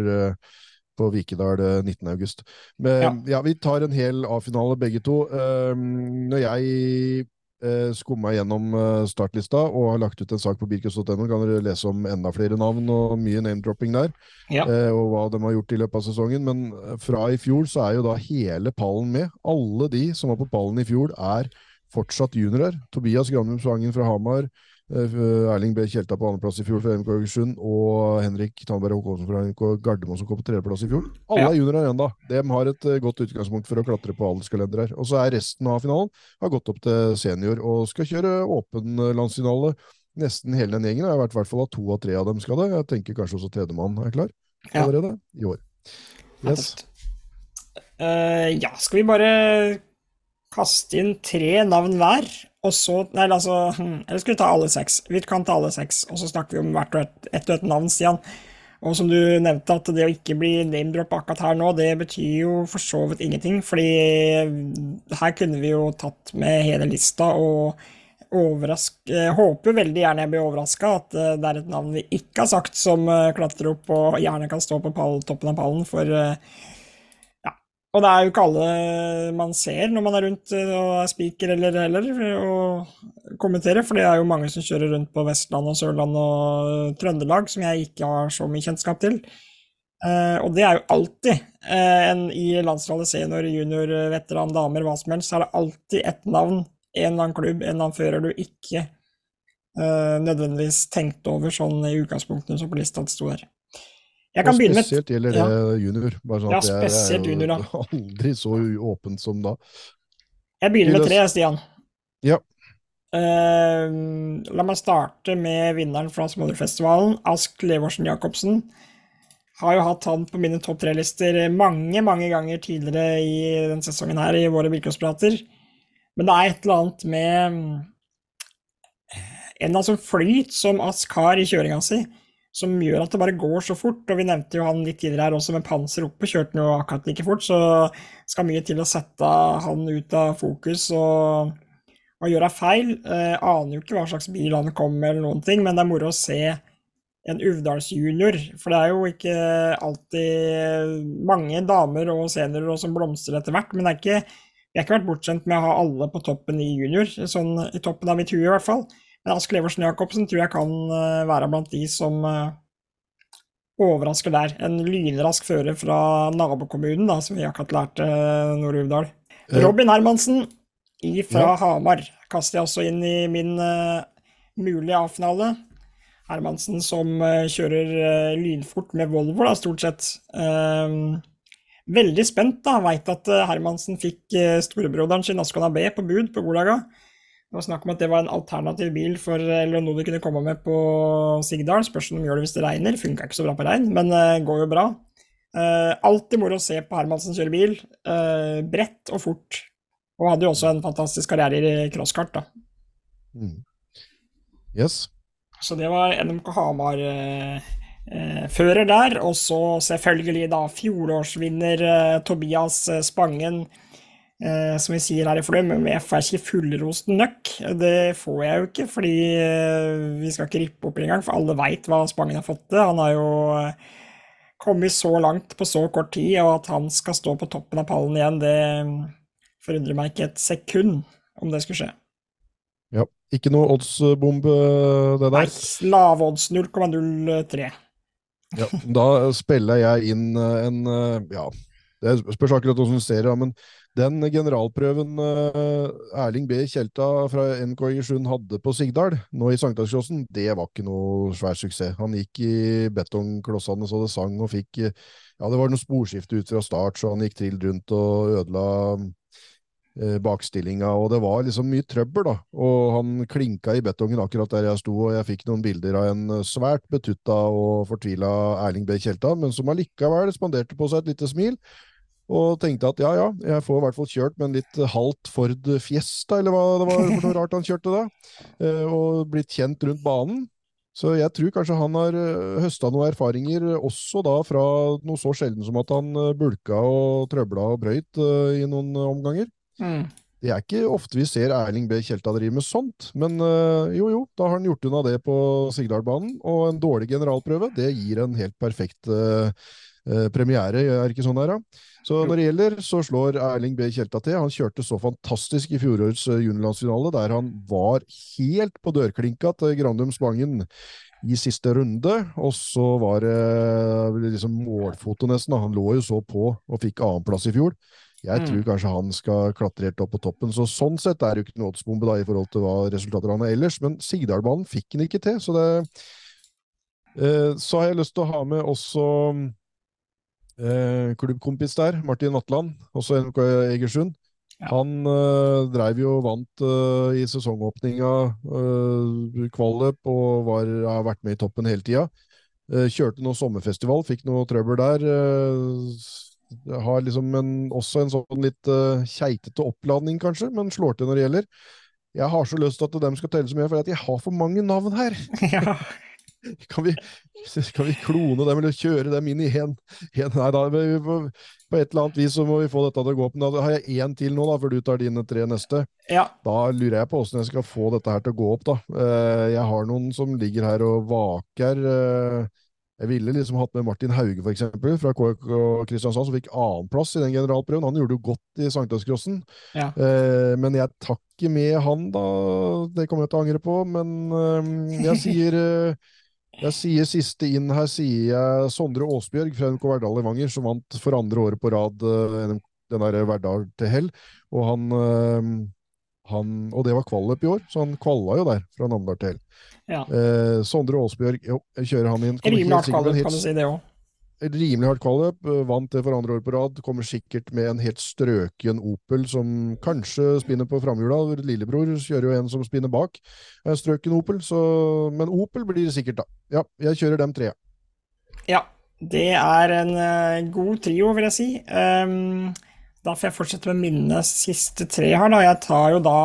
på Vikedal 19.8. Men Ja. ja. vi tar en hel A-finale begge to. Um, når jeg eh, skumma gjennom eh, startlista og har lagt ut en sak på birkus.no. Kan dere lese om enda flere navn og mye name-dropping der, Ja. eh, og hva de har gjort i løpet av sesongen. Men eh, fra i fjor så er jo da hele pallen med. Alle de som var på pallen i fjor, er fortsatt juniorer. Tobias Granum Svangen fra Hamar. Eh, Erling B. Kjelta på andreplass i fjor for MK Haugesund, og Henrik Tandberg Håkonsen fra MK Gardermoen som kom på tredjeplass i fjor. Alle Ja. er juniorer ennå. De har et eh, godt utgangspunkt for å klatre på alderskalender her. Og så er resten av finalen har gått opp til senior og skal kjøre åpen eh, landsfinale. Nesten hele den gjengen. Jeg har vært i hvert fall at to av tre av dem skal det. Jeg tenker kanskje også tredjemann er klar Ja. allerede i år. Yes. Uh, ja, skal vi bare kaste inn tre navn hver, og så Nei, altså Eller skal vi ta alle seks? Vi kan ta alle seks, og så snakker vi om hvert og ett et og ett navn, Stian. Og som du nevnte, at det å ikke bli name-drop akkurat her nå, det betyr jo for så vidt ingenting, fordi her kunne vi jo tatt med hele lista og overrask... Jeg håper veldig gjerne jeg blir overraska at eh, det er et navn vi ikke har sagt, som eh, klatrer opp og gjerne kan stå på pall, toppen av pallen, for eh. Og det er jo ikke alle man ser når man er rundt eh, og er spiker eller heller, og kommenterer, for det er jo mange som kjører rundt på Vestland og Sørland og Trøndelag, som jeg ikke har så mye kjennskap til. Eh, og det er jo alltid eh, en, i landslaget senior, junior, veteran, damer, hva som helst, så er det alltid ett navn, en eller annen klubb, en eller annen fører du ikke eh, nødvendigvis tenkte over sånn i utgangspunktet som på lista det sto der. Jeg kan og begynne med spesielt gjelder det junior. Bare sånn Ja, spesielt er jo junior, da. Aldri så åpent som da. Jeg begynner med tre, Stian. Ja. Uh, la meg starte med vinneren fra Smålerfestivalen, Ask Levorsen Jacobsen. Har jo hatt han på mine topp tre-lister mange, mange ganger tidligere i denne sesongen her, i våre bilcrossprater. Men det er et eller annet med en av sånn flyt som Ask har i kjøringa si, som gjør at det bare går så fort. Og vi nevnte jo han litt tidligere her også, med panser oppe, kjørte han jo akkurat like fort. Så skal mye til å sette han ut av fokus og, og gjøre feil. Eh, aner jo ikke hva slags bil han kom med, eller noen ting, men det er moro å se en Uvdals-junior. For det er jo ikke alltid mange damer og seniorer som blomstrer etter hvert. Men det er ikke, vi har ikke vært bortskjemt med å ha alle på toppen i junior, sånn i toppen av mitt hue i hvert fall. Men Ask Leversen Jacobsen tror jeg kan eh, være blant de som eh, overrasker der. En lynrask fører fra nabokommunen, da, som vi akkurat lærte uh, Nord-Uvdal. Eh. Robin Hermansen fra Ja. Hamar kaster jeg også inn i min uh, mulige A-finale. Hermansen som uh, kjører uh, lynfort med Volvo, da, stort sett. Veldig spent, da. Veit at eh, Hermansen fikk storebroderen sin Ascona B på bud på Golaga. Det var snakk om at det var en alternativ bil for eller noe du kunne komme med på Sigdal. Spørs om de gjør det hvis det regner. Funka ikke så bra på regn, men uh, går jo bra. Uh, alltid moro å se på Hermansen kjøre bil. Uh, bredt og fort. Og hadde jo også en fantastisk karriere i crosskart, da. Mm. Yes. Så det var NMK Hamar-fører der. Og så selvfølgelig da fjorårsvinner Tobias Spangen, eh, som vi sier her i Fløm, men jeg får ikke fullrost nøkk. Det får jeg jo ikke, fordi eh, vi skal ikke rippe opp engang, for alle veit hva Spangen har fått til. Han har jo eh, kommet så langt på så kort tid, og at han skal stå på toppen av pallen igjen, det forundrer meg ikke et sekund om det skulle skje. Ja. Ikke noe oddsbombe, det der? Nei, lave odds 0,03. Ja, da spiller jeg inn eh, en ja, Det spørs akkurat hvordan du ser det, men den generalprøven uh, Erling B. Kjelta fra NK Egersund hadde på Sigdal, nå i Sankthanskrossen, det var ikke noe svær suksess. Han gikk i betongklossene så det sang og fikk Ja, det var noe sporskifte ut fra start, så han gikk trill rundt og ødela uh, bakstillinga, og det var liksom mye trøbbel, da. Og han klinka i betongen akkurat der jeg sto, og jeg fikk noen bilder av en svært betutta og fortvila Erling B. Kjelta, men som allikevel spanderte på seg et lite smil og tenkte at ja, ja, jeg får i hvert fall kjørt med en litt halvt Ford Fiesta, eller hva det var for noe rart han kjørte da, eh, og blitt kjent rundt banen. Så jeg tror kanskje han har eh, høsta noen erfaringer også da fra noe så sjelden som at han eh, bulka og trøbla og brøyt i noen omganger. Mm. Det er ikke ofte vi ser Erling B. Kjelta drive med sånt, men jo jo, da har han gjort unna det på Sigdalbanen. Og en dårlig generalprøve, det gir en helt perfekt uh, premiere, er ikke sånn her, da? Så når det gjelder, så slår Erling B. Kjelta til. Han kjørte så fantastisk i fjorårets eh, juniorlandsfinale, der han var helt på dørklinka til Grandum Spangen i siste runde. Og så var det liksom målfoto, nesten. Han lå jo så på og fikk annenplass i fjor. Jeg tror mm. kanskje han skal klatre helt opp på toppen. Så sånn sett er det jo ikke noe oddsbombe da, i forhold til hva resultater han er ellers. Men Sigdalbanen fikk han ikke til. Så det eh, Så har jeg lyst til å ha med også eh, klubbkompis der, Martin Atland, også NK Egersund. Ja. Han eh, dreiv jo vant eh, i sesongåpninga eh, kvalløp og var, har vært med i toppen hele tida. Eh, kjørte noe sommerfestival, fikk noe trøbbel der. Har liksom en, også en sånn litt keitete oppladning, kanskje, men slår til når det gjelder. Jeg har så lyst til at de skal telle så mye, for jeg har for mange navn her! Ja. Kan vi, kan vi klone dem, eller kjøre dem inn i en, en Nei da, på, på, et eller annet vis så må vi få dette til å gå opp. Men da har jeg én til nå, da, før du tar dine tre neste. Ja. Da lurer jeg på åssen jeg skal få dette her til å gå opp, da. Eh, jeg har noen som ligger her og vaker. Eh, jeg ville liksom hatt med Martin Hauge, eksempel, fra KK Kristiansand, som fikk annenplass i den generalprøven. Han gjorde det jo godt i Sankthanscrossen. Ja. Eh, men jeg tar ikke med han, da. Det kommer jeg til å angre på. Men jeg sier jeg sier siste inn her, sier jeg Sondre Åsbjørg fra NK Verdal Levanger, som vant for andre året på rad uh, den derre Verdal til hell. Og han, uh, han, Og det var kvalløp i år, så han kvalla jo der, fra Namdal til hell. Ja. Uh, Sondre Åsbjørg, jo, kjører han inn. Rimelig hardt kvalløp, kan du si det òg rimelig hardt kvalløp. Eh, vant det for andre år på rad. Kommer sikkert med en helt strøken Opel som kanskje spinner på framhjula. Lillebror kjører jo en som spinner bak. Strøken Opel, så Men Opel blir det sikkert, da. Ja, jeg kjører dem tre. Ja, det er en uh, god trio, vil jeg si. Um, da får jeg fortsette med mine siste tre her, da. Jeg tar jo da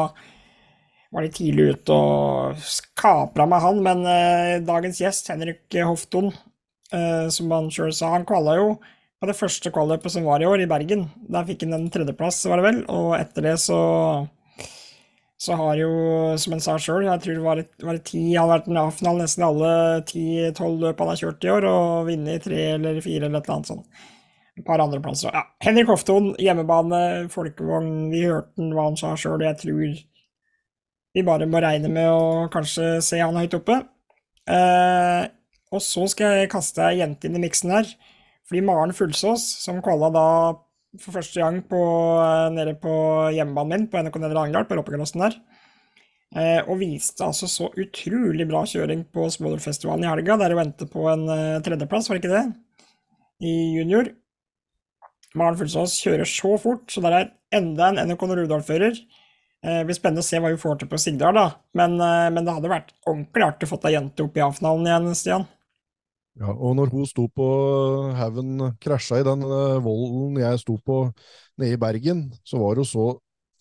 var litt tidlig ute og kapra meg han, men uh, dagens gjest, Henrik Hofton, som han sjøl sa. Han kvala jo på det første kvalløpet som var i år, i Bergen. Der fikk han en tredjeplass, var det vel. Og etter det så så har jo, som han sa sjøl, jeg tror det var, var det ti, han har vært en A-finale nesten alle ti-tolv løp han har kjørt i år, og vunnet tre eller fire eller et eller annet sånt. Et par andreplasser. Ja. Henrik Hofton, hjemmebane, folkevogn, vi hørte hva han sa sjøl, jeg tror vi bare må regne med å kanskje se han høyt oppe. Eh, og så skal jeg kaste ei jente inn i miksen her. Fordi Maren Fullsås, som kvala da for første gang på, eh, nede på hjemmebanen min på NRK Nedre Angdal, på Roppegarossen der, eh, og viste altså så utrolig bra kjøring på Smådølfestivalen i helga, der hun endte på en eh, tredjeplass, var det ikke det? I junior. Maren Fullsås kjører så fort, så der er enda en NRK Rudolf-fører. Det blir spennende å se hva hun får til på Sigdal, da. Men, men, det hadde vært ordentlig artig å få ei jente opp i A-finalen igjen, Stian. Ja, og når hun sto på haugen, krasja i den uh, volden jeg sto på nede i Bergen, så var hun så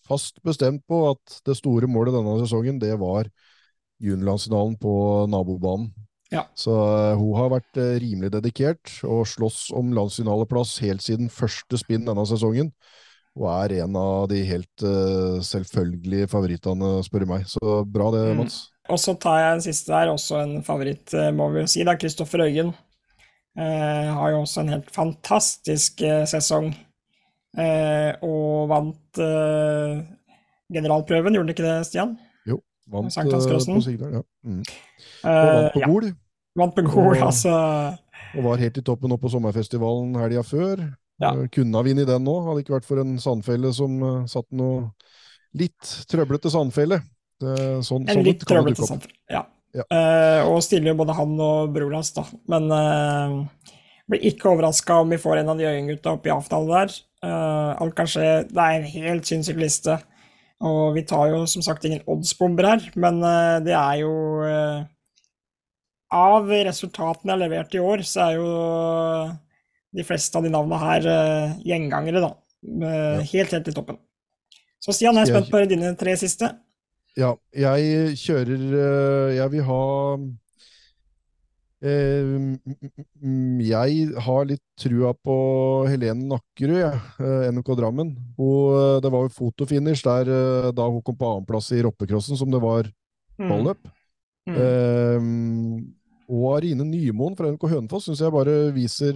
fast bestemt på at det store målet denne sesongen, det var juniorlandsfinalen på nabobanen. Ja. Så uh, hun har vært uh, rimelig dedikert og slåss om landsfinaleplass helt siden første spinn denne sesongen. Og er en av de helt uh, selvfølgelige favorittene, spør du meg. Så bra det, mm. Og så tar jeg en siste der, også en favoritt, eh, må vi si. da, Kristoffer Øyen. Eh, har jo også en helt fantastisk eh, sesong. Eh, og vant eh, generalprøven, gjorde han ikke det, Stian? Jo, vant eh, på Sigdal, ja. Mm. Og vant på Gol. Ja. Vant på Gol, altså. Og var helt i toppen nå på sommerfestivalen helga før. Ja. Kunne ha vunnet den nå, hadde ikke vært for en sandfelle som satt noe litt trøblete sandfelle. Det, sånn, En sånn litt trøblete samfunn. Ja. Ja. Uh, og stiller jo både han og broren hans, da. Men uh, blir ikke overraska om vi får en av de Øyen-gutta opp i avtalen der. Uh, alt kan skje. Det er en helt sinnssyk liste. Og vi tar jo som sagt ingen oddsbomber her, men uh, det er jo Av resultatene jeg har levert i år, så er jo de fleste av de navnene her gjengangere, da. Ja. Helt, helt i toppen. Så Stian, jeg er spent på dine tre siste. Ja, jeg kjører eh, Jeg vil ha eh, mm, mm, mm, Jeg har litt trua på Helene Nakkerud, jeg. eh, NMK Drammen. Hun, det var jo fotofinish der da hun kom på annenplass i roppecrossen, som det var Mm. balløp. Mm. Eh, og Arine Nymoen fra NK Hønefoss syns jeg bare viser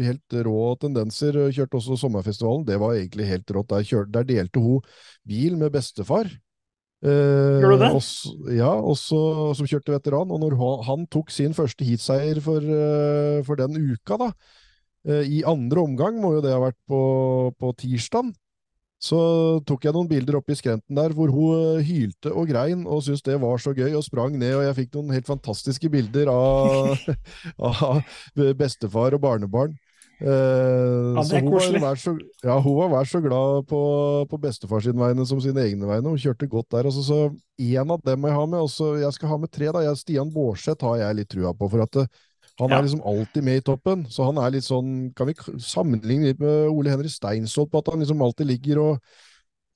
helt rå tendenser. Kjørte også Sommerfestivalen. Det var egentlig helt rått. Der, kjørte, der delte hun bil med bestefar. Eh, Gjorde du det? Også, ja, også, som kjørte veteran. Og når han, tok sin første heatseier for, eh, for den uka, da, eh, i andre omgang, må jo det ha vært på, på tirsdag, så tok jeg noen bilder oppe i skrenten der hvor hun hylte og grein og syntes det var så gøy, og sprang ned, og jeg fikk noen helt fantastiske bilder av, av bestefar og barnebarn. Eh, Ja, så hun var, så, ja, hun var vært så glad på, på bestefar sine vegne som sine egne vegne. Hun kjørte godt der. Altså, så en av dem må jeg ha med. Også, jeg skal ha med tre. da. Jeg, Stian Bårdseth har jeg litt trua på. for at eh, han Ja. er liksom alltid med i toppen. Så han er litt sånn Kan vi sammenligne litt med Ole Henry Steinsvold på at han liksom alltid ligger og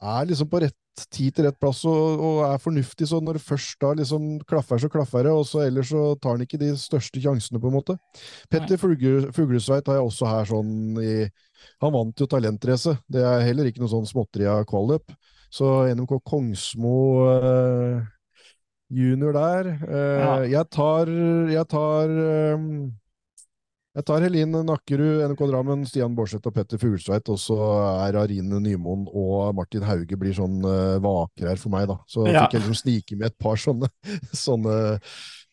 er liksom på rett tid til rett plass og, og er fornuftig. Så når det først da liksom klaffer, så klaffer det, og så ellers så tar han ikke de største sjansene, på en måte. Petter Fuglesveit har jeg også her sånn i Han vant jo talentrace. Det er heller ikke noe sånn småtteri av kvalløp. Så NMK Kongsmo eh, junior der. Eh, Ja. Jeg tar Jeg tar eh, jeg tar Helin Nakkerud, NRK Drammen, Stian Bårdseth og Petter Fuglsveit. og så er Arine Nymoen og Martin Hauge blir sånn uh, vakre her for meg, da. Så Ja. fikk jeg liksom snike med et par sånne, sånne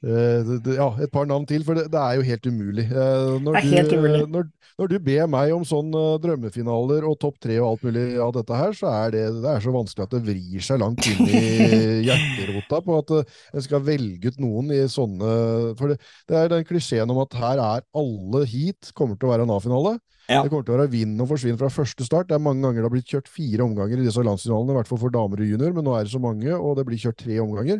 ja, et par navn til, for det, det er jo helt umulig. Eh, når, helt du, umulig. Når, når du ber meg om sånne drømmefinaler og topp tre og alt mulig av dette her, så er det, det er så vanskelig at det vrir seg langt inn i hjerterota på at eh, en skal velge ut noen i sånne For det, det er den klisjeen om at her er alle heat kommer til å være en A-finale. Ja. Det kommer til å være vinn og forsvinn fra første start. Det er mange ganger det har blitt kjørt fire omganger i disse landsfinalene, i hvert fall for damer og junior, men nå er det så mange, og det blir kjørt tre omganger.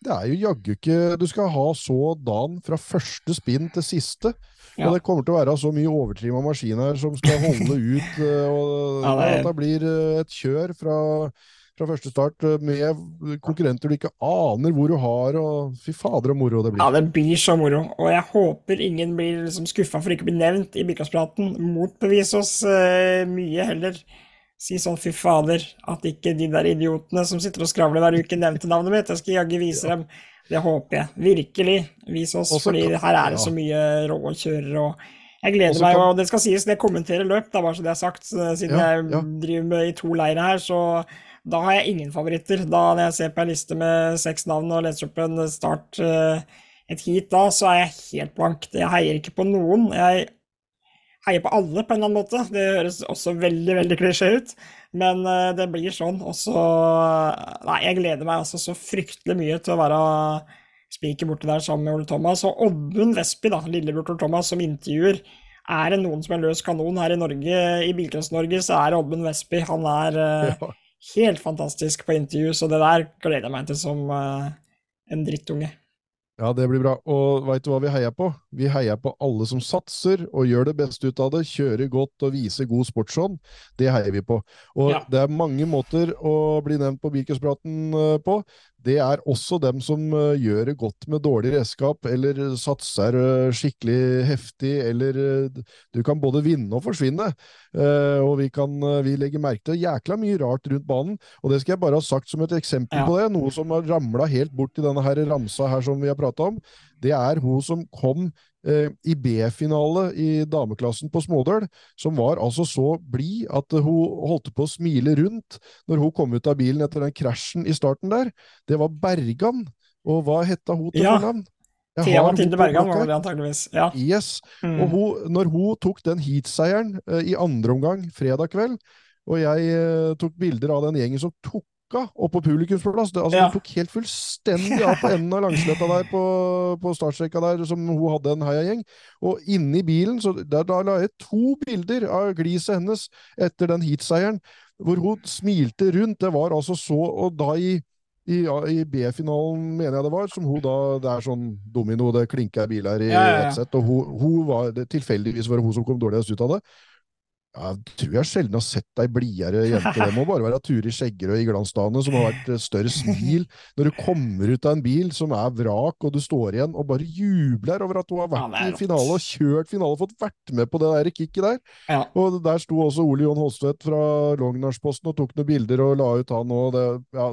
Det er jo jaggu ikke Du skal ha så dagen fra første spinn til siste. Ja. Og det kommer til å være så mye overtrimma maskiner som skal holde ut. eh, Og Ja, det At det blir eh, et kjør fra, fra første start eh, med konkurrenter du ikke aner hvor du har, og fy fader, så moro det blir. Ja, det blir så moro. Og jeg håper ingen blir liksom skuffa for ikke å bli nevnt i Bilkastpraten. Motbevis oss uh, mye heller. Si sånn fy fader, at ikke de der idiotene som sitter og skravler hver uke, nevnte navnet mitt. Jeg skal jaggu vise dem. Det håper jeg. Virkelig. Vis oss, Også fordi kan- her er det så mye rå kjørere. og jeg gleder Også meg, kan- og det skal sies, det kommenterer løp, da, bare så det er sagt. Siden Ja, jeg ja. driver med i to leirer her, så da har jeg ingen favoritter. Da når jeg ser på en liste med seks navn og leser opp en start, eh, et heat da, så er jeg helt blank. Jeg heier ikke på noen. Jeg heier på alle på en eller annen måte. Det høres også veldig, veldig klisjé ut, men eh, det blir sånn. Og så Nei, jeg gleder meg altså så fryktelig mye til å være spiker borti der sammen med Ole Thomas. Og Oddmund Vestby, da, lillebror til Thomas, som intervjuer. Er det noen som er løs kanon her i Norge, i Bilcross-Norge, så er det Oddmund Vestby. Han er eh, Ja. helt fantastisk på intervju, så det der gleder jeg meg til som eh, en drittunge. Ja, det blir bra. Og veit du hva vi heier på? Vi heier på alle som satser og gjør det beste ut av det, kjører godt og viser god sportsånd. Det heier vi på. Og Ja. det er mange måter å bli nevnt på Bilcrosspraten eh, på. Det er også dem som eh, gjør det godt med dårlig redskap, eller satser eh, skikkelig heftig, eller eh, Du kan både vinne og forsvinne. Eh, og vi kan eh, vi legger merke til jækla mye rart rundt banen. Og det skal jeg bare ha sagt som et eksempel Ja. på det, noe som har ramla helt bort i denne her ramsa her som vi har prata om. Det er hun som kom eh, i B-finale i dameklassen på Smådøl, som var altså så blid at eh, hun holdt på å smile rundt når hun kom ut av bilen etter den krasjen i starten der. Det var Bergan. Og hva hetta hun til fornavn? Ja. Thea Mathilde Bergan var det antageligvis. Ja. Yes. Mm. Og hun, når hun tok den heatseieren uh, i andre omgang fredag kveld, og jeg uh, tok bilder av den gjengen som tok av og på publikumsplass det, altså, Ja. Hun tok helt fullstendig av på enden av langsletta der på, på startstreka der, som hun hadde en heiagjeng. Og inni bilen, så der, da la jeg to bilder av gliset hennes etter den heatseieren, hvor hun smilte rundt. Det var altså så Og da i i, I B-finalen, mener jeg det var, som hun da Det er sånn domino, det klinker biler i Ja, ja, ja. ett sett, og hun, hun var det, Tilfeldigvis var det hun som kom dårligst ut av det. Ja, Jeg tror jeg sjelden har sett ei blidere jente. Det må bare være Turi Skjeggerød i glansdagene som har vært eh, større smil når du kommer ut av en bil som er vrak, og du står igjen og bare jubler over at hun har vært er i finale og kjørt finale og fått vært med på det der kicket der. Ja. Og der sto også Ole Jon Holstvedt fra Longnarsposten og tok noen bilder og la ut han og det, ja,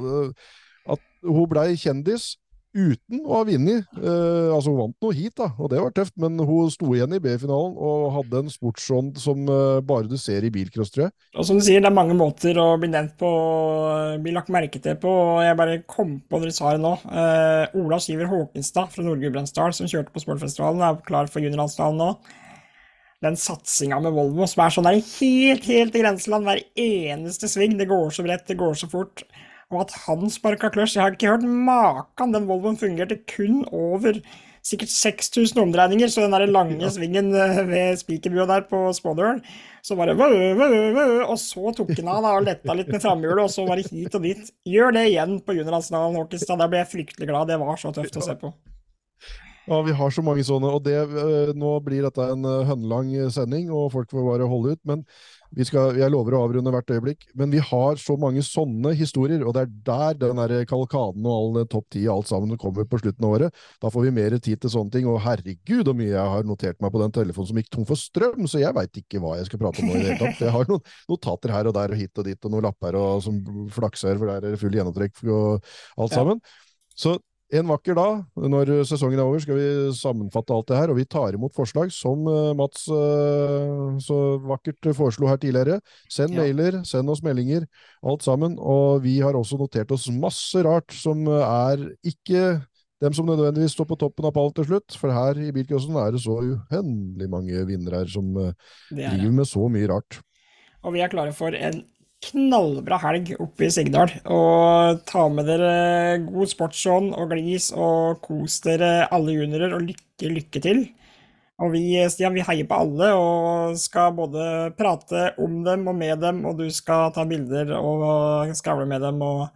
At hun blei kjendis uten å ha vunnet. Eh, altså, hun vant noe hit, da, og det var tøft, men hun sto igjen i B-finalen og hadde en sportsånd som eh, bare du ser i bilcross, tror jeg. Og som du sier, det er mange måter å bli nevnt på, bli lagt merke til på, og jeg bare kom på dere sa det nå. Eh, Ola Skiver Håkenstad fra Nord-Gudbrandsdal, som kjørte på Sportfestivalen, er klar for juniorlandsdalen nå. Den satsinga med Volvo som er sånn der helt, helt i grenseland hver eneste sving. Det går så bredt, det går så fort. Og at han sparka clutch Jeg har ikke hørt maken. Den Volvoen fungerte kun over sikkert 6000 omdreininger, så den der lange svingen eh, ved spikerbua der på spådøren, så bare vø, vø, vø, Og så tok han av da, og letta litt med framhjulet, og så var det hit og dit. Gjør det igjen på juniorlandsfinalen, Håkestad. Der ble jeg fryktelig glad. Det var så tøft å se på. Ja, vi har så mange sånne, og det, eh, nå blir dette en eh, eh, sending, og folk får bare holde ut, men vi skal, jeg lover å avrunde hvert øyeblikk. Men vi har så mange sånne historier, og det er der den der kalkaden og all topp ti og alt sammen kommer på slutten av året. Da får vi mer tid til sånne ting, og herregud hvor mye jeg har notert meg på den telefonen som gikk tom for strøm, så jeg veit ikke hva jeg skal prate om nå i det hele tatt. Jeg har noen notater her og der og hit og dit, og noen lapper og, som flakser, for der er det full gjennomtrekk og alt sammen. Så en vakker dag, når sesongen er over, skal vi sammenfatte alt det her, og vi tar imot forslag, som eh, Mats eh, så vakkert foreslo her tidligere. Send Ja. mailer, send oss meldinger, alt sammen. Og vi har også notert oss masse rart som er ikke dem som nødvendigvis står på toppen av pallen til slutt, for her i bilcrossen er det så uhendelig mange vinnere som eh, er driver med så mye rart. Og vi er klare for en knallbra helg oppe i Sigdal. Og ta med dere god sportsånd og glis og kos dere alle juniorer, og lykke, lykke til. Og vi, Stian, vi heier på alle og skal både prate om dem og med dem, og du skal ta bilder og skravle med dem og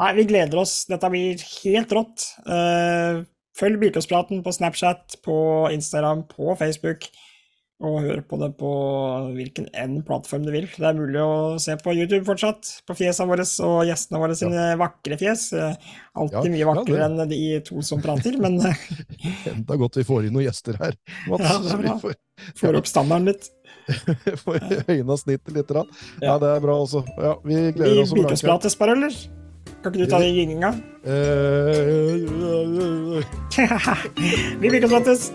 Nei, vi gleder oss. Dette blir helt rått. Eh, følg Bilcrosspraten på Snapchat, på Instagram, på Facebook. Og hør på det på hvilken enn plattform du vil. Det er mulig å se på YouTube fortsatt, på fjesene våre og gjestene våre sine vakre fjes. Eh, Alltid Ja, mye vakrere ja, enn de to som prater, men eh, Enda godt vi får inn noen gjester her, Mats. Ja, får, får opp standarden litt. får høyna snittet litt. grann. Ja. Ja, det er bra også. Ja, vi gleder oss. Vi blanke. Bare, eller? Kan ikke du ta den gynginga? Eh, Vi Bilcrossprates!